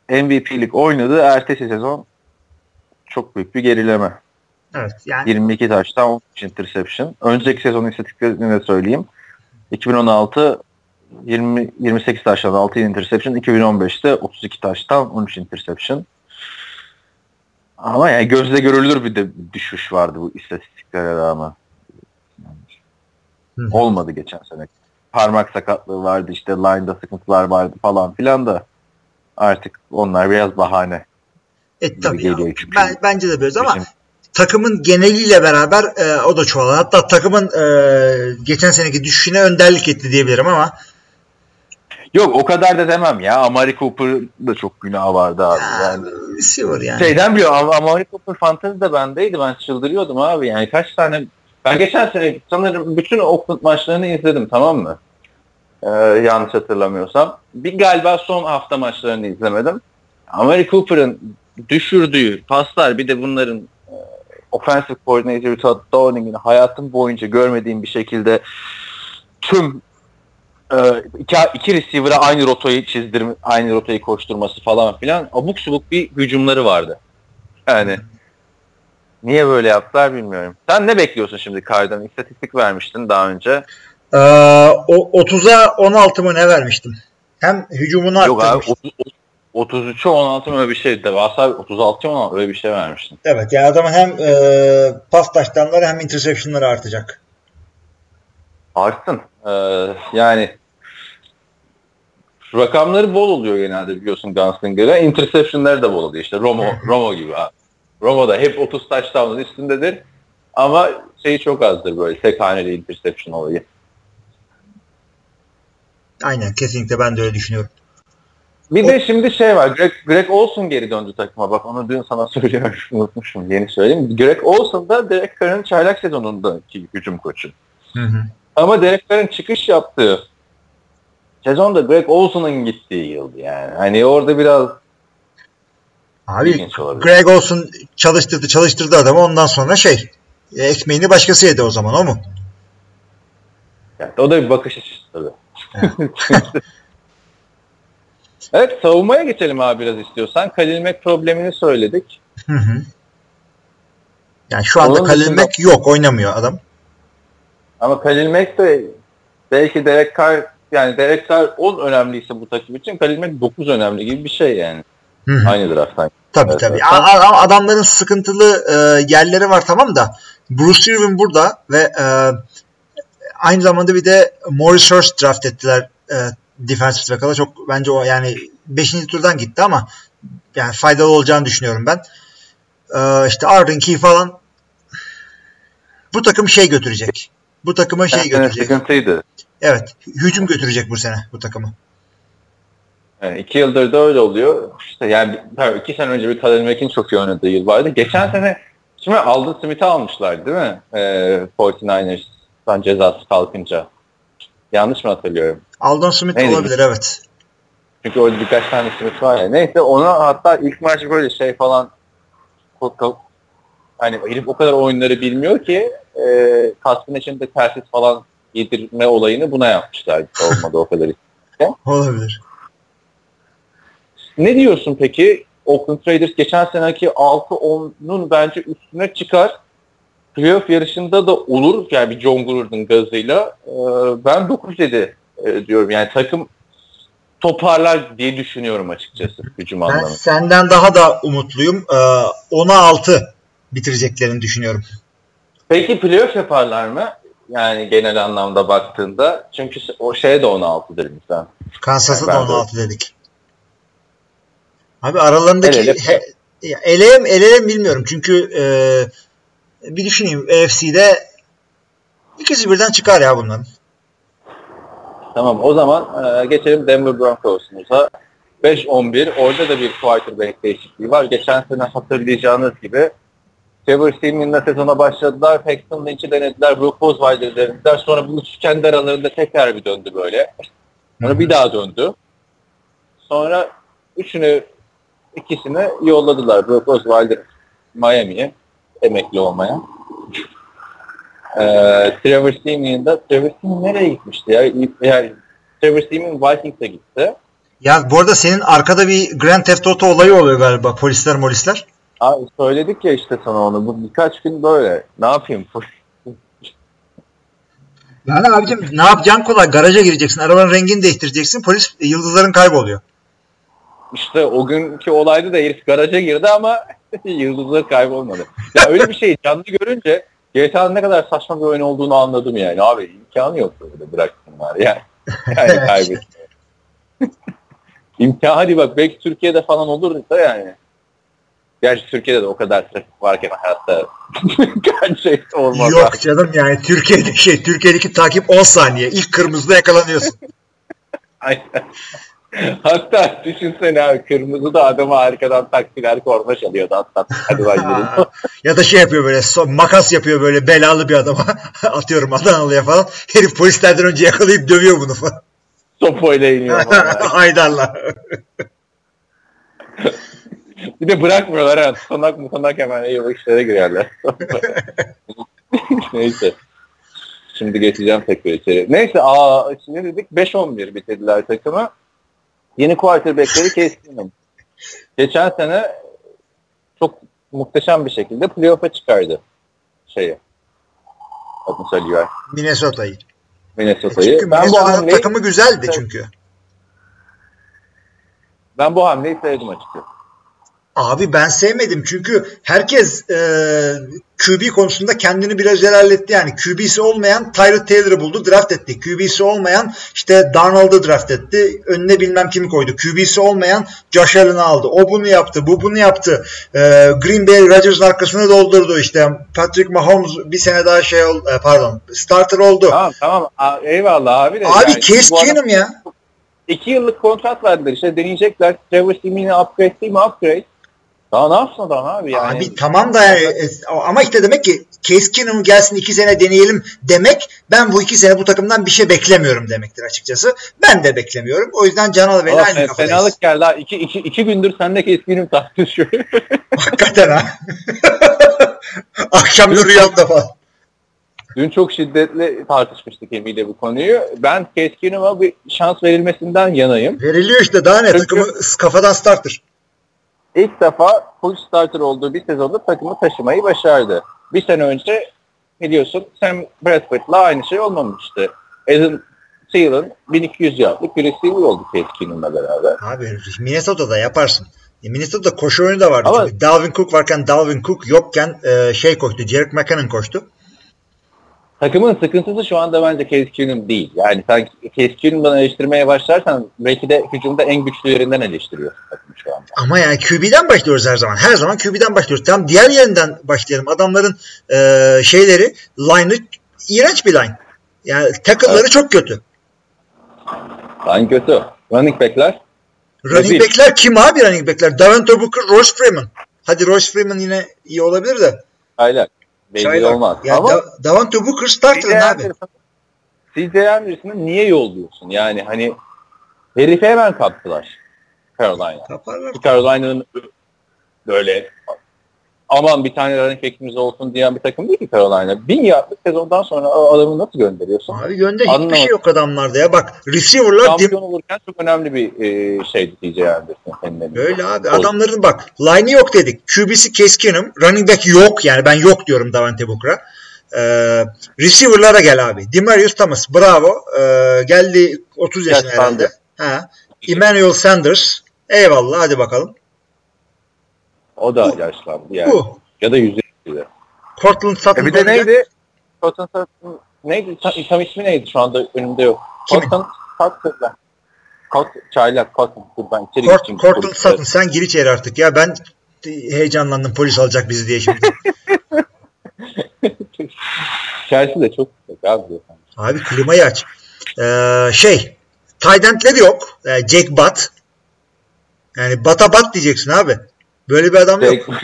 MVP'lik oynadı. Ertesi sezon çok büyük bir gerileme. Evet yani 22 taştan 13 interception. Önceki sezon istatistiklerini de söyleyeyim. 2016 20 28 taştan 6 interception, 2015'te 32 taştan 13 interception. Ama yani gözle görülür bir de düşüş vardı bu istatistiklere rağmen. Olmadı geçen sene. parmak sakatlığı vardı işte line'da sıkıntılar vardı falan filan da artık onlar biraz bahane. E, tabii ya. Ben, bence de böyle ama takımın geneliyle beraber e, o da çoğaldı. Hatta takımın e, geçen seneki düşüşüne önderlik etti diyebilirim ama Yok o kadar da demem ya. Amari Cooper da çok günah vardı abi. Yani receiver yani. Şeyden biliyor ama Amari Cooper Fantasy de bendeydi. Ben çıldırıyordum abi. Yani kaç tane ben geçen sene sanırım bütün Oakland maçlarını izledim tamam mı? Ee, yanlış hatırlamıyorsam. Bir galiba son hafta maçlarını izlemedim. Amari Cooper'ın düşürdüğü paslar bir de bunların offensive coordinator Todd Downing'in hayatım boyunca görmediğim bir şekilde tüm e, iki, iki receiver'a aynı rotayı çizdirme, aynı rotayı koşturması falan filan abuk subuk bir hücumları vardı. Yani niye böyle yaptılar bilmiyorum. Sen ne bekliyorsun şimdi Kay'dan? İstatistik vermiştin daha önce. Ee, o 30'a 16 mı ne vermiştim? Hem hücumunu Yok abi arttırmış. 30, 33'e 16 mı öyle bir şey. Devasa 36 16 öyle bir şey vermiştin. Evet yani adamın hem e, pas taştanları hem interceptionları artacak. Artsın. Ee, yani rakamları bol oluyor genelde biliyorsun Gunslinger'a. Interception'ları da bol oluyor. İşte Romo, Romo gibi abi. Romo da hep 30 touchdown'un üstündedir. Ama şeyi çok azdır böyle tek haneli interception olayı. Aynen kesinlikle ben de öyle düşünüyorum. Bir de şimdi şey var. Greg, Greg Olson geri döndü takıma. Bak onu dün sana söylüyorum. Unutmuşum. Yeni söyleyeyim. Greg Olson da Derek Carr'ın çaylak sezonundaki hücum koçu. Hı hı. Ama Derek Carr'ın çıkış yaptığı sezonda Greg Olson'un gittiği yıldı yani. Hani orada biraz Abi. Greg olsun çalıştırdı çalıştırdı adamı ondan sonra şey ekmeğini başkası yedi o zaman o mu? Yani o da bir bakış açısı tabii. evet savunmaya geçelim abi biraz istiyorsan. Kalil Mack problemini söyledik. Hı hı. Yani şu anda Onun dışında- Mack yok oynamıyor adam. Ama Kalil Mack de belki Derek Carr yani Derek Carr 10 önemliyse bu takım için Kalil Mack 9 önemli gibi bir şey yani. Hı hı. Aynı drafttan. Tabii Evet, tabii. a- adamların sıkıntılı e, yerleri var tamam da Bruce Irvin burada ve e, aynı zamanda bir de Morris Hurst draft ettiler e, defensive tackle'a. Çok bence o yani 5. turdan gitti ama yani faydalı olacağını düşünüyorum ben. E, işte Arden Key falan bu takım şey götürecek. Bu takıma şey götürecek. sıkıntıydı. Evet. Hücum götürecek bu sene bu takımı. Yani iki yıldır da öyle oluyor. İşte yani tabii iki sene önce bir Kalil Mack'in çok iyi oynadığı yıl vardı. Geçen sene şimdi Aldon Smith'i almışlar değil mi? Ee, 49ers'tan cezası kalkınca. Yanlış mı hatırlıyorum? Aldon Smith Neydi? olabilir evet. Çünkü orada birkaç tane Smith var ya. Neyse ona hatta ilk maç böyle şey falan hani herif o kadar oyunları bilmiyor ki e, kaskın içinde telsiz falan yedirme olayını buna yapmışlar. Olmadı o kadar. Olabilir. Ne diyorsun peki? Oakland Raiders geçen seneki 6-10'un bence üstüne çıkar. Playoff yarışında da olur. Yani bir John Gruden'ın gazıyla. Ee, ben 9-7 e, diyorum. Yani takım toparlar diye düşünüyorum açıkçası hücum Ben anlamında. senden daha da umutluyum. Ee, 10'a 6 bitireceklerini düşünüyorum. Peki playoff yaparlar mı? Yani genel anlamda baktığında. Çünkü o şey de 16'dır bizden. Kansas'a Ben da de- 16 dedik. Abi aralarındaki El ele. he, ya eleye mi eleye mi bilmiyorum. Çünkü e, bir düşüneyim AFC'de ikisi birden çıkar ya bunların. Tamam o zaman e, geçelim Denver Broncos'umuza. 5-11 orada da bir quarterback değişikliği var. Geçen sene hatırlayacağınız gibi Trevor Simeon'la sezona başladılar. Paxton Lynch'i denediler. Brock Osweiler'ı denediler. Sonra bu üçü kendi aralarında tekrar bir döndü böyle. Sonra bir daha döndü. Sonra üçünü ikisini yolladılar. Brock Osweiler Miami'ye emekli olmaya. Ee, Trevor Simeon da Trevor Simeon nereye gitmişti ya? Yani Trevor Simeon Vikings'e gitti. Ya bu arada senin arkada bir Grand Theft Auto olayı oluyor galiba. Polisler molisler. Abi söyledik ya işte sana onu. Bu birkaç gün böyle. Ne yapayım? Yani abicim ne yapacaksın kolay. Garaja gireceksin. Arabanın rengini değiştireceksin. Polis yıldızların kayboluyor. İşte o günkü olayda da herif garaja girdi ama yıldızları kaybolmadı. Ya öyle bir şey canlı görünce GTA'nın ne kadar saçma bir oyun olduğunu anladım yani. Abi imkanı yok böyle bıraktım. bunlar yani. Yani kaybetmiyor. İmkan hadi bak belki Türkiye'de falan olur da yani. Gerçi Türkiye'de de o kadar trafik varken hayatta gerçek olmaz. Yok canım yani Türkiye'de şey Türkiye'deki takip 10 saniye. İlk kırmızıda yakalanıyorsun. Aynen. Hatta düşünsene abi kırmızı da adama arkadan taksiler korna çalıyordu hatta. Hadi ya da şey yapıyor böyle son, makas yapıyor böyle belalı bir adama. Atıyorum Adanalı'ya falan. Herif polislerden önce yakalayıp dövüyor bunu falan. Sopayla iniyor. Haydarla. Bir de bırakmıyorlar ha. Tutanak mutanak hemen eyvallah işlere girerler. Neyse. Şimdi geçeceğim tekrar içeri. Neyse aa şimdi dedik 5-11 bitirdiler takımı. Yeni quarterbackleri Case Geçen sene çok muhteşem bir şekilde playoff'a çıkardı şeyi. Adını söylüyor. Minnesota'yı. Minnesota'yı. Çünkü Ben bu Minnesota'nın hamleyi, takımı güzeldi çünkü. ben bu hamleyi sevdim açıkçası. Abi ben sevmedim çünkü herkes e, QB konusunda kendini biraz ilerletti yani. QB'si olmayan Tyrod Taylor'ı buldu draft etti. QB'si olmayan işte Darnold'u draft etti. Önüne bilmem kimi koydu. QB'si olmayan Josh Allen'ı aldı. O bunu yaptı. Bu bunu yaptı. E, Green Bay Rodgers'ın arkasını doldurdu işte. Patrick Mahomes bir sene daha şey oldu. e, pardon starter oldu. Tamam tamam eyvallah abi de. Abi yani adam- Keenum ya. İki yıllık kontrat verdiler işte deneyecekler. Trevor Simeon'i upgrade değil mi upgrade. Daha ne yapsın adam abi yani. Abi tamam da e, ama işte demek ki Case Keenum gelsin iki sene deneyelim demek ben bu iki sene bu takımdan bir şey beklemiyorum demektir açıkçası. Ben de beklemiyorum. O yüzden Can Alıbey'le Valla aynı kafadayız. fenalık geldi ha. İki, iki, iki gündür sende keskinim tartışıyor. Hakikaten ha. Akşam rüyamda falan. Dün çok şiddetli tartışmıştık Emi'yle bu konuyu. Ben Keskinim'e bir şans verilmesinden yanayım. Veriliyor işte daha ne Çünkü- takımı kafadan starter. İlk defa full starter olduğu bir sezonda takımı taşımayı başardı. Bir sene önce biliyorsun Sam Bradford'la aynı şey olmamıştı. Adam Thielen 1200 yardlık bir receiver oldu Keskinim'le beraber. Abi Minnesota'da yaparsın. E, Minnesota'da koşu oyunu da vardı. Ama- Çünkü Dalvin Cook varken Dalvin Cook yokken e, şey koştu. Jerick McKinnon koştu. Takımın sıkıntısı şu anda bence Case Keenum değil. Yani sen Case Keenum'dan eleştirmeye başlarsan belki de hücumda en güçlülerinden eleştiriyorsun takımı şu anda. Ama yani QB'den başlıyoruz her zaman. Her zaman QB'den başlıyoruz. Tamam diğer yerinden başlayalım. Adamların e, şeyleri line'ı iğrenç bir line. Yani tackle'ları Evet. çok kötü. Line kötü. Running back'ler Running back'ler kim abi running back'ler? Davante Booker, Royce Freeman. Hadi Royce Freeman yine iyi olabilir de. çaylak. Belli Çaylak. olmaz. Yani Ama Da- Davante Booker starter abi. CJ Anderson'ı niye yolluyorsun? Yani hani herifi hemen kaptılar Carolina. Carolina'nın böyle aman bir tane running back'imiz olsun diyen bir takım değil ki Carolina. Bin yardlık sezondan sonra adamı nasıl gönderiyorsun? Abi gönde hiçbir Anlamadım. şey yok adamlarda ya. Bak receiver'lar Şampiyon olurken çok önemli bir e, şeydi CJ Anderson senin. Böyle abi adamların bak line'ı yok dedik. QB'si Keskin'im. Running back yok yani ben yok diyorum Davante Booker'a. Ee, receiver'lara gel abi. Demarius Thomas bravo. Ee, geldi 30 yaşına Yaşlandı. herhalde. Ha. Emmanuel Sanders. Eyvallah hadi bakalım. O da Bu. yaşlandı yani. Bu. Ya da yüzde yüzde. Cortland Sutton. E bir de neydi? Cotton Sutton neydi? Tam, tam ismi neydi şu anda önümde yok. Kimin? Cotton Sutton. Kot, çaylak Cotton. Dur ben içeri Cort, geçeyim. Cortland Sutton sen gir içeri artık ya ben heyecanlandım polis alacak bizi diye şimdi. İçerisi de çok sıcak abi. abi klimayı aç. Ee, şey tight end'leri yok. Ee, Jack Butt. Yani bata bat diyeceksin abi. Böyle bir adam yok.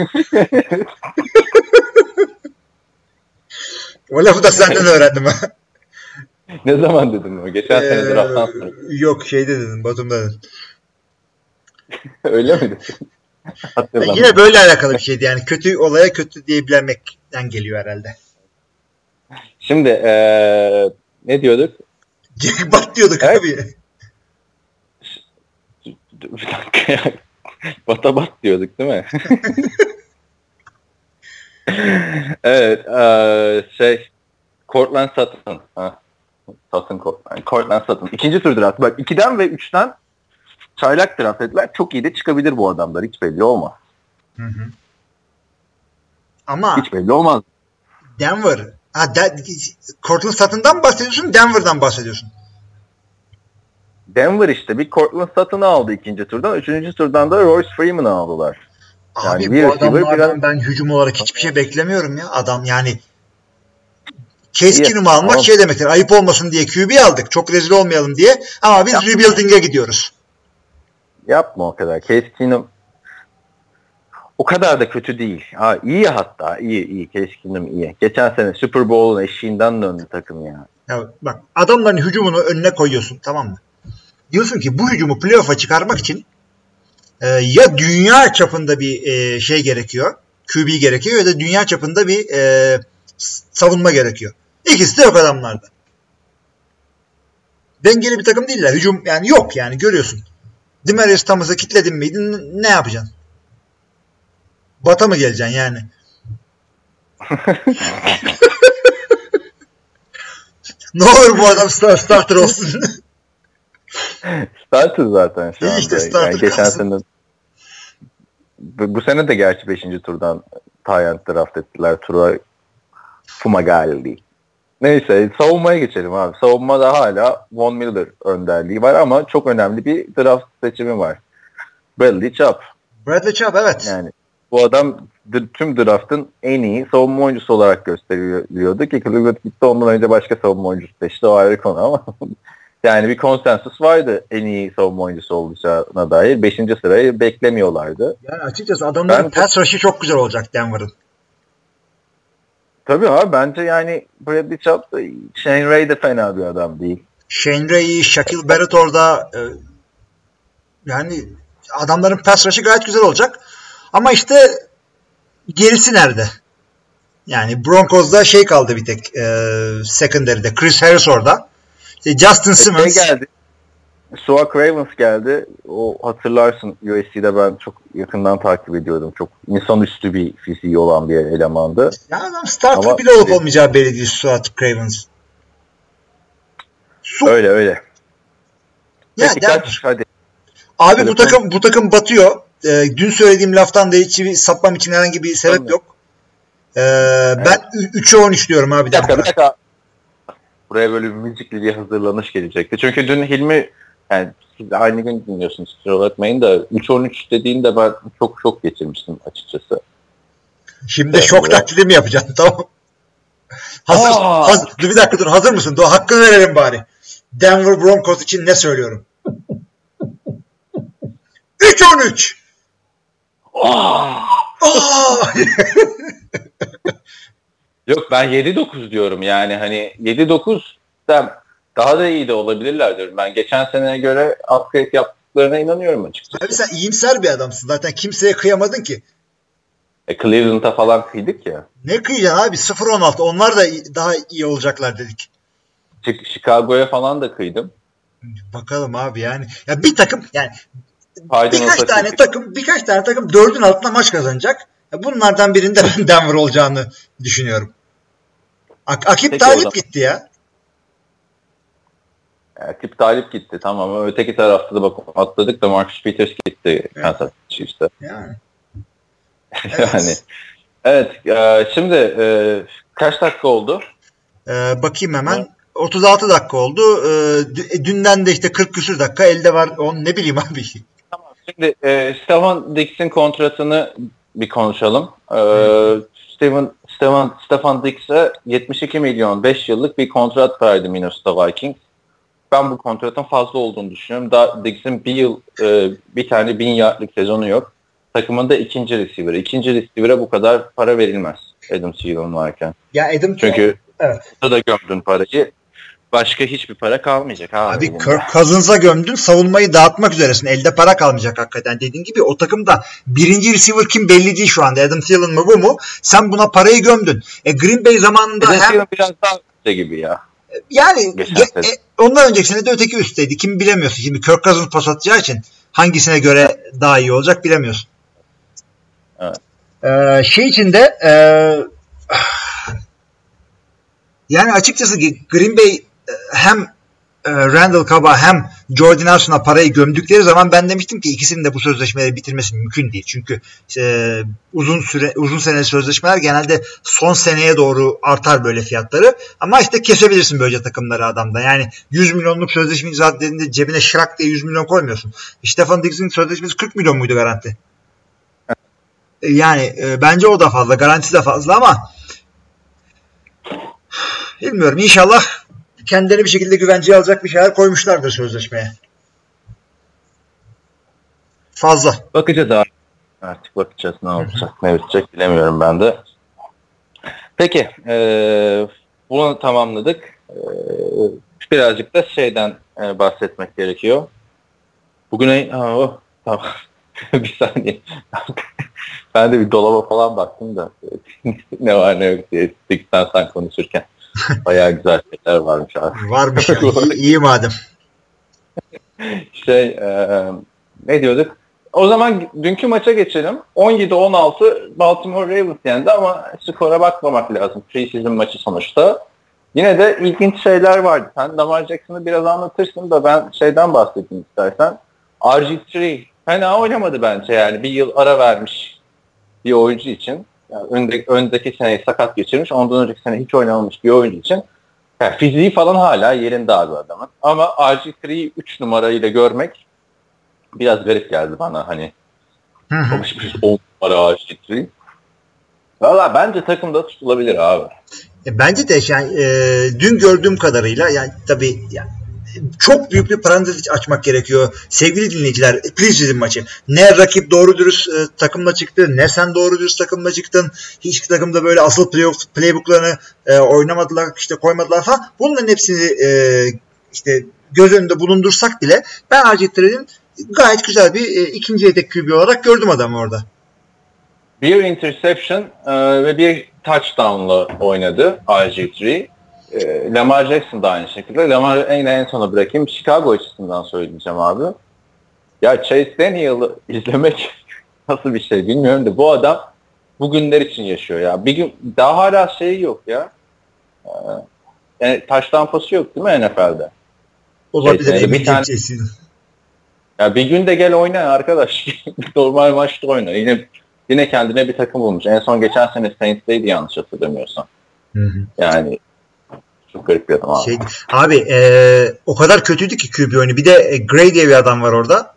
O lafı da senden öğrendim ha. ne zaman dedim o? Geçen sene Ee, drafttan sonra. yok şeyde dedim Batum'da dedim. Öyle mi dedin? Yine böyle alakalı bir şeydi yani kötü olaya kötü diyebilmekten geliyor herhalde. Şimdi ee, ne diyorduk? Jack Butt diyorduk Evet. abi. Bir dakika ya. Batabat diyorduk değil mi? evet. eee, şey Cortland Sutton. Ha. Sutton Cortland. Cortland Sutton. İkinci tur draft. Bak 2'den ve 3'ten çaylak draft ettiler. Çok iyi de çıkabilir bu adamlar. Hiç belli olmaz. Hı hı. Ama Hiç belli olmaz. Denver. Ha, de, Cortland Sutton'dan bahsediyorsun? Denver'dan bahsediyorsun. Denver işte bir Cortland Sutton'ı aldı ikinci turdan. Üçüncü turdan da Royce Freeman'ı aldılar. Abi Yani bir bu adamlardan biraz- ben hücum olarak hiçbir şey beklemiyorum ya. Adam yani Keenum'u almak tamam. şey demektir. Ayıp olmasın diye QB aldık. Çok rezil olmayalım diye. Ama biz Yapma. rebuilding'e gidiyoruz. Yapma o kadar. Keenum o kadar da kötü değil. Ha, iyi hatta. iyi iyi. Keenum iyi. Geçen sene Super Bowl'un eşiğinden döndü takım ya. Ya bak adamların hücumunu önüne koyuyorsun tamam mı? Diyorsun ki bu hücumu playoff'a çıkarmak için e, ya dünya çapında bir e, şey gerekiyor. QB gerekiyor ya da dünya çapında bir e, savunma gerekiyor. İkisi de yok adamlarda. Dengeli bir takım değiller. Hücum yani yok yani görüyorsun. Demarius Thomas'ı kitledin miydi ne yapacaksın? Bata mı geleceksin yani? ne olur bu adam star, starter olsun. Starter zaten şu anda. işte, yani geçen kalsın. sene bu, bu sene de gerçi 5. turdan Tayant draft ettiler. Tura Fumagalli. Neyse savunmaya geçelim abi. Savunmada hala Von Miller önderliği var ama çok önemli bir draft seçimi var. Bradley Chubb. Bradley Chubb evet. Yani bu adam tüm draftın en iyi savunma oyuncusu olarak gösteriliyordu ki Cleveland gitti ondan önce başka savunma oyuncusu seçti o ayrı konu ama yani bir konsensus vardı en iyi savunma oyuncusu olacağına dair. Beşinci sırayı beklemiyorlardı. Yani açıkçası adamların Ben- pass rush'ı çok güzel olacak Denver'ın. Tabii abi bence yani Bradley Chubb Shane Ray de fena bir adam değil. Shane Ray, Shaquille Barrett orada e, yani adamların pass rush'ı gayet güzel olacak. Ama işte gerisi nerede? Yani Broncos'da şey kaldı bir tek e, secondary'de. Chris Harris orada. İşte Justin Şey Simmons. geldi. Suak Ravens geldi. O hatırlarsın USC'de ben çok yakından takip ediyordum. Çok insanüstü bir fiziği olan bir elemandı. Ya adam starter Ama- bile olup olmayacağı belli değil Stuart Cravens. Su, Öyle öyle. ya Peki Denver. kaç hadi. Abi bu Telefon- takım bu takım batıyor. Ee, dün söylediğim laftan da hiç sapmam için herhangi bir sebep Tamam. yok. Ee, Ben 3'e 13 diyorum abi. Bir dakika bir dakika. Buraya böyle bir müzikli bir hazırlanış gelecekti. Çünkü dün Hilmi yani siz aynı gün dinliyorsunuz kusura bakmayın da 3-13 dediğinde ben çok şok geçirmiştim açıkçası. Şimdi şok taklidi mi yapacaksın? Tamam. Hazır, Aa! hazır. Dur bir dakika dur. Hazır mısın? Dur, hakkını verelim bari. Denver Broncos için ne söylüyorum? 3-13. Aa! Yok ben 7-9 diyorum yani hani 7-9 da daha da iyi de olabilirler diyorum. Ben geçen seneye göre upgrade yaptıklarına inanıyorum açıkçası. Abi sen iyimser bir adamsın. Zaten kimseye kıyamadın ki. E, Cleveland'a falan kıydık ya. Ne kıyacaksın abi? 0-16. Onlar da daha iyi olacaklar dedik. Chi- Chicago'ya falan da kıydım. Bakalım abi yani. Ya bir takım yani Cardinals'a birkaç tane takım birkaç tane takım dördün altında maç kazanacak. Bunlardan birinde ben Denver olacağını düşünüyorum. Ak Akip Peki Talip gitti ya. Tip talip gitti tamam ama öteki tarafta da bak atladık da Marcus Peters gitti Kansas Chiefs'te. Yani. yani evet e, şimdi e, kaç dakika oldu? Ee, bakayım hemen. 36 dakika oldu. Ee, dü- dünden de işte 40 küsür dakika elde var. On ne bileyim abi. Tamam. Şimdi e, Stefan Dix'in kontratını bir konuşalım. E, Steven, Stefan, Stefan Dix'e 72 milyon 5 yıllık bir kontrat verdi Minnesota Vikings. Ben bu kontratın fazla olduğunu düşünüyorum. Daha Dix'in bir yıl e, bir tane bin yardlık sezonu yok. Takımında ikinci receiver. İkinci receiver'a bu kadar para verilmez Adam Thielen varken. Ya Adam Çünkü Evet. da gömdün parayı. Başka hiçbir para kalmayacak abi. Abi. Kirk Cousins'a gömdün savunmayı dağıtmak üzeresin. Elde para kalmayacak hakikaten. Dediğin gibi o takımda birinci receiver kim belli değil şu anda. Adam Thielen mı bu mu? Sen buna parayı gömdün. E Green Bay zamanında Adam hem biraz daha gibi ya. yani e, ondan önceki sene de öteki üstteydi. Kim bilemiyorsun. Şimdi Kirk Cousins pas atacağı için hangisine göre daha iyi olacak bilemiyorsun. Evet. Ee, şey içinde e, yani açıkçası Green Bay hem e, Randall Cobb'a hem Jordan Arson'a parayı gömdükleri zaman ben demiştim ki ikisinin de bu sözleşmeleri bitirmesi mümkün değil. Çünkü e, uzun süre uzun seneli sözleşmeler genelde son seneye doğru artar böyle fiyatları. Ama işte kesebilirsin böylece takımları adamda. Yani 100 milyonluk sözleşme imza dediğinde cebine şırak diye 100 milyon koymuyorsun. Stefan Diggs'in sözleşmesi 40 milyon muydu garanti? E, Yani e, bence o da fazla. Garantisi de fazla ama bilmiyorum. İnşallah kendileri bir şekilde güvenceye alacak bir şeyler koymuşlardır sözleşmeye. Fazla. Bakacağız abi. Artık bakacağız ne olacak ne bitecek bilemiyorum ben de. Peki eee, bunu tamamladık. Eee, birazcık da şeyden eee, bahsetmek gerekiyor. Bugün ha, oh, tamam. bir saniye. ben de bir dolaba falan baktım da ne var ne yok diye sen konuşurken. Bayağı güzel şeyler varmış abi. Varmış ya. İyi, iyi madem. şey eee, ne diyorduk? O zaman dünkü maça geçelim. 17-16 Baltimore Ravens yendi ama skora bakmamak lazım. Preseason maçı sonuçta. Yine de ilginç şeyler vardı. Sen Lamar Jackson'ı biraz anlatırsın da ben şeyden bahsedeyim istersen. RG3 fena oynamadı bence yani. Bir yıl ara vermiş bir oyuncu için. Yani önde, öndeki seneyi sakat geçirmiş. Ondan önceki sene hiç oynamamış bir oyuncu için. Yani fiziği falan hala yerinde abi adamın. Ama RG3'yi 3 numarayla görmek biraz garip geldi bana hani. Alışmış 10 numara RG3. Valla bence takımda tutulabilir abi. E, Bence de yani e, dün gördüğüm kadarıyla yani tabii yani çok büyük bir parantez açmak gerekiyor. Sevgili dinleyiciler, preseason maçı. Ne rakip doğru dürüst e, takımla çıktı, ne sen doğru dürüst takımla çıktın. Hiçbir takımda böyle asıl playoff playbooklarını e, oynamadılar, işte koymadılar falan. Bunların hepsini e, işte göz önünde bulundursak bile ben RG3'nin gayet güzel bir e, ikinci yedek QB olarak gördüm adamı orada. Bir interception e, ve bir touchdown'la oynadı RG3. E, Lamar Jackson da aynı şekilde. Lamar en, en sona bırakayım. Chicago açısından söyleyeceğim abi. Ya Chase Daniel'ı izlemek nasıl bir şey bilmiyorum da bu adam bugünler için yaşıyor ya. Bir gün daha hala şeyi yok ya. E, yani touchdown pası yok değil mi NFL'de? Olabilir. Evet, emin bir tane- değilim. Ya bir gün de gel oyna arkadaş. Normal maçta oyna. Yine yine kendine bir takım bulmuş. En son geçen sene Saints'teydi yanlış hatırlamıyorsam. Hı hı. Yani çok garip bir adam abi. Şey, abi e, o kadar kötüydü ki QB oyunu. Bir de e, Gray diye bir adam var orada.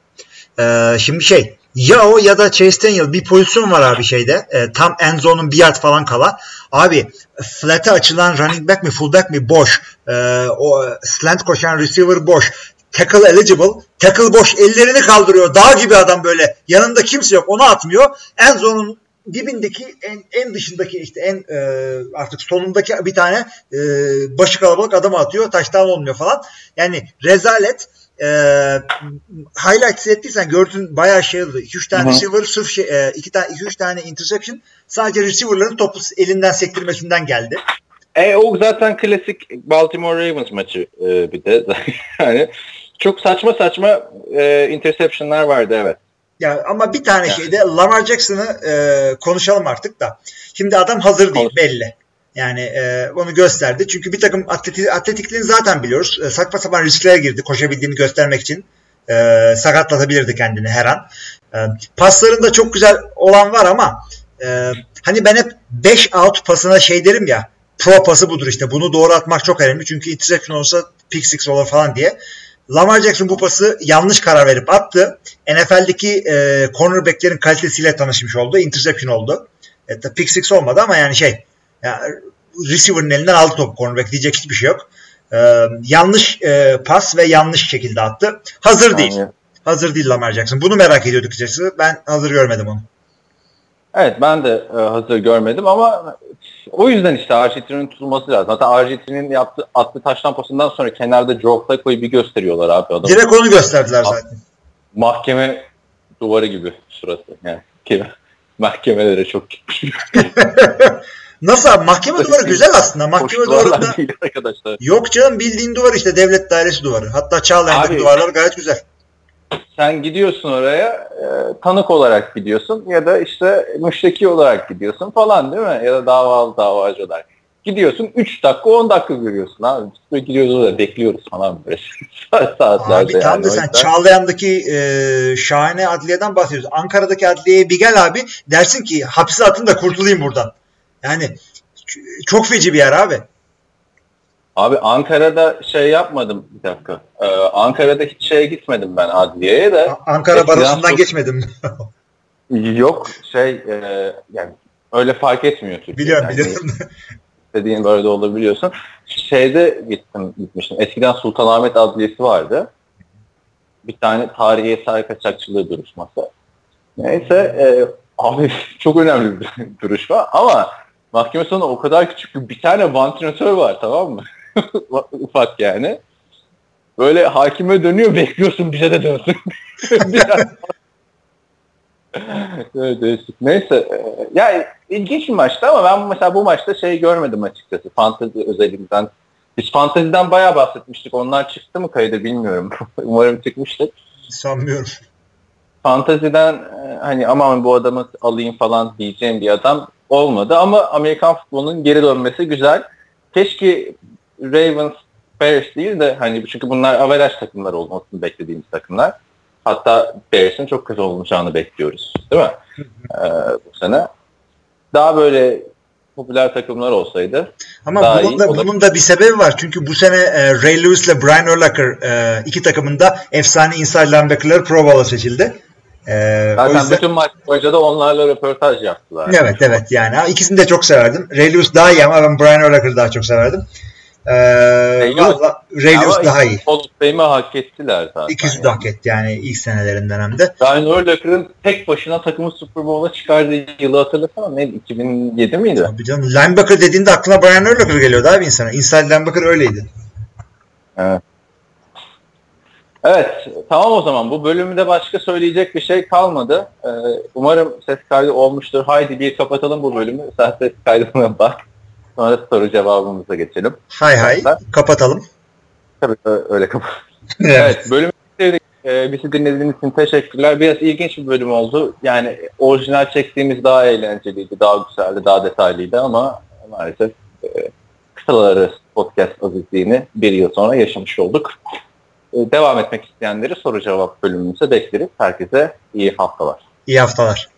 E, şimdi şey ya o ya da Chase Daniel bir pozisyon var abi şeyde. E, tam end zone'un bir yard falan kala. Abi flat'e açılan running back mi fullback mi boş. E, o slant koşan receiver boş. Tackle eligible. Tackle boş. Ellerini kaldırıyor. Dağ gibi adam böyle. Yanında kimse yok. Onu atmıyor. End zone'un dibindeki en, en dışındaki işte en e, artık sonundaki bir tane e, başı kalabalık adamı atıyor. Taştan olmuyor falan. Yani rezalet. E, highlights ettiysen gördün bayağı şey oldu. 2-3 tane Hı hı. receiver sırf şey, e, iki tane 2-3 tane interception sadece receiver'ların topu elinden sektirmesinden geldi. E o zaten klasik Baltimore Ravens maçı e, bir de. yani çok saçma saçma e, interception'lar vardı evet. Ya ama bir tane Yani. şeyde Lamar Jackson'ı e, konuşalım artık da. Şimdi adam hazır değil Konuş. belli. Yani e, onu gösterdi. Çünkü bir takım atleti, atletikliğini zaten biliyoruz. E, saçma sapan risklere girdi koşabildiğini göstermek için. E, sakatlatabilirdi kendini her an. E, paslarında çok güzel olan var ama e, hani ben hep 5 out pasına şey derim ya pro pası budur işte. Bunu doğru atmak çok önemli. Çünkü interception olsa pick six olur falan diye. Lamar Jackson bu pası yanlış karar verip attı. NFL'deki e, cornerbacklerin kalitesiyle tanışmış oldu. Interception oldu. E, pick six olmadı ama yani şey ya, receiver'ın elinden aldı topu cornerback diyecek hiçbir şey yok. E, yanlış e, pas ve yanlış şekilde attı. Hazır değil. Hazır değil Lamar Jackson. Bunu merak ediyorduk açıkçası. Ben hazır görmedim onu. Evet ben de e, hazır görmedim ama o yüzden işte RG3'nin tutulması lazım. Zaten RG3'nin yaptığı attığı taştan pasından sonra kenarda Joe Flacco'yu bir gösteriyorlar abi adamı. Direkt onu gösterdiler zaten. Mahkeme duvarı gibi şurası. Yani mahkemelere çok Nasıl abi? Mahkeme duvarı güzel aslında. Mahkeme duvarında arkadaşlar. yok canım bildiğin duvar işte devlet dairesi duvarı. Hatta Çağlayan'daki duvarlar gayet güzel. Sen gidiyorsun oraya e, tanık olarak gidiyorsun ya da işte müşteki olarak gidiyorsun falan değil mi? Ya da davalı davacı olarak. Gidiyorsun 3 dakika 10 dakika görüyorsun abi. Biz gidiyoruz orada bekliyoruz falan böyle saat saatlerde Abi tam da O sen Çağlayan'daki e, şahane adliyeden bahsediyorsun. Ankara'daki adliyeye bir gel abi dersin ki hapse atın da kurtulayım buradan. Yani çok feci bir yer abi. Abi Ankara'da şey yapmadım bir dakika. Ee, Ankara'da hiç şeye gitmedim ben adliyeye de. Ankara barosundan çok- geçmedim. Yok şey e, yani öyle fark etmiyor Türkiye'de. biliyorum Yani biliyorum. istediğin böyle de olabiliyorsun. Şeyde gittim gitmiştim. Eskiden Sultanahmet Adliyesi vardı. Bir tane tarihi eser kaçakçılığı duruşması. Neyse e, abi çok önemli bir duruşma ama mahkeme sonu o kadar küçük ki bir tane vantilatör var tamam mı? Ufak yani. Böyle hakime dönüyor bekliyorsun bize de dönsün. Evet, değişik. Neyse. e, Yani ilginç bir maçtı ama ben mesela bu maçta şey görmedim açıkçası. Fantezi özelliğinden. Biz fanteziden bayağı bahsetmiştik. Onlar çıktı mı kaydı bilmiyorum. Umarım çıkmıştır. Sanmıyorum. Fanteziden e, hani aman bu adamı alayım falan diyeceğim bir adam olmadı ama Amerikan futbolunun geri dönmesi güzel. Keşke Ravens Bears değil de hani çünkü bunlar averaj takımlar olmasını beklediğimiz takımlar. Hatta Bears'in çok kötü olacağını bekliyoruz. Değil mi? Ee, bu sene. Daha böyle popüler takımlar olsaydı Ama Daha bunun iyi da, olabilir. bunun da bir sebebi var. Çünkü bu sene e, Ray Lewis ile Brian Urlacher e, iki takımında efsane inside linebacker'ları Pro Bowl'a seçildi. E, o zaten yüzden, bütün maç boyunca da onlarla röportaj yaptılar. evet evet yani ikisini de çok severdim. Ray Lewis daha iyi ama ben Brian Urlacher'ı daha çok severdim. E, Lewis- valla daha iyi. Hall of Fame'i hak ettiler zaten. İkisi de hak etti yani ilk senelerinden hem de. Ryan Urlacher'ın tek başına takımı Super Bowl'a çıkardığı yılı hatırlasana neydi? 2007 miydi? Tabii canım linebacker dediğinde aklına Brian Urlacher geliyordu abi insana. Inside linebacker öyleydi. Evet. Evet, tamam o zaman. Bu bölümde başka söyleyecek bir şey kalmadı. Ee, umarım ses kaydı olmuştur. Haydi bir kapatalım bu bölümü. Sen ses kaydına bak. Sonra soru cevabımıza geçelim. Hay hay kapatalım. Tabii öyle kapat. Evet, bölümü bitirdik. Ee, bizi dinlediğiniz için teşekkürler. Biraz ilginç bir bölüm oldu. Yani orijinal çektiğimiz daha eğlenceliydi, daha güzeldi, daha detaylıydı ama maalesef e, kısaları podcast azizliğini bir yıl sonra yaşamış olduk. E, devam etmek isteyenleri soru cevap bölümümüze bekleriz. Herkese iyi haftalar. İyi haftalar.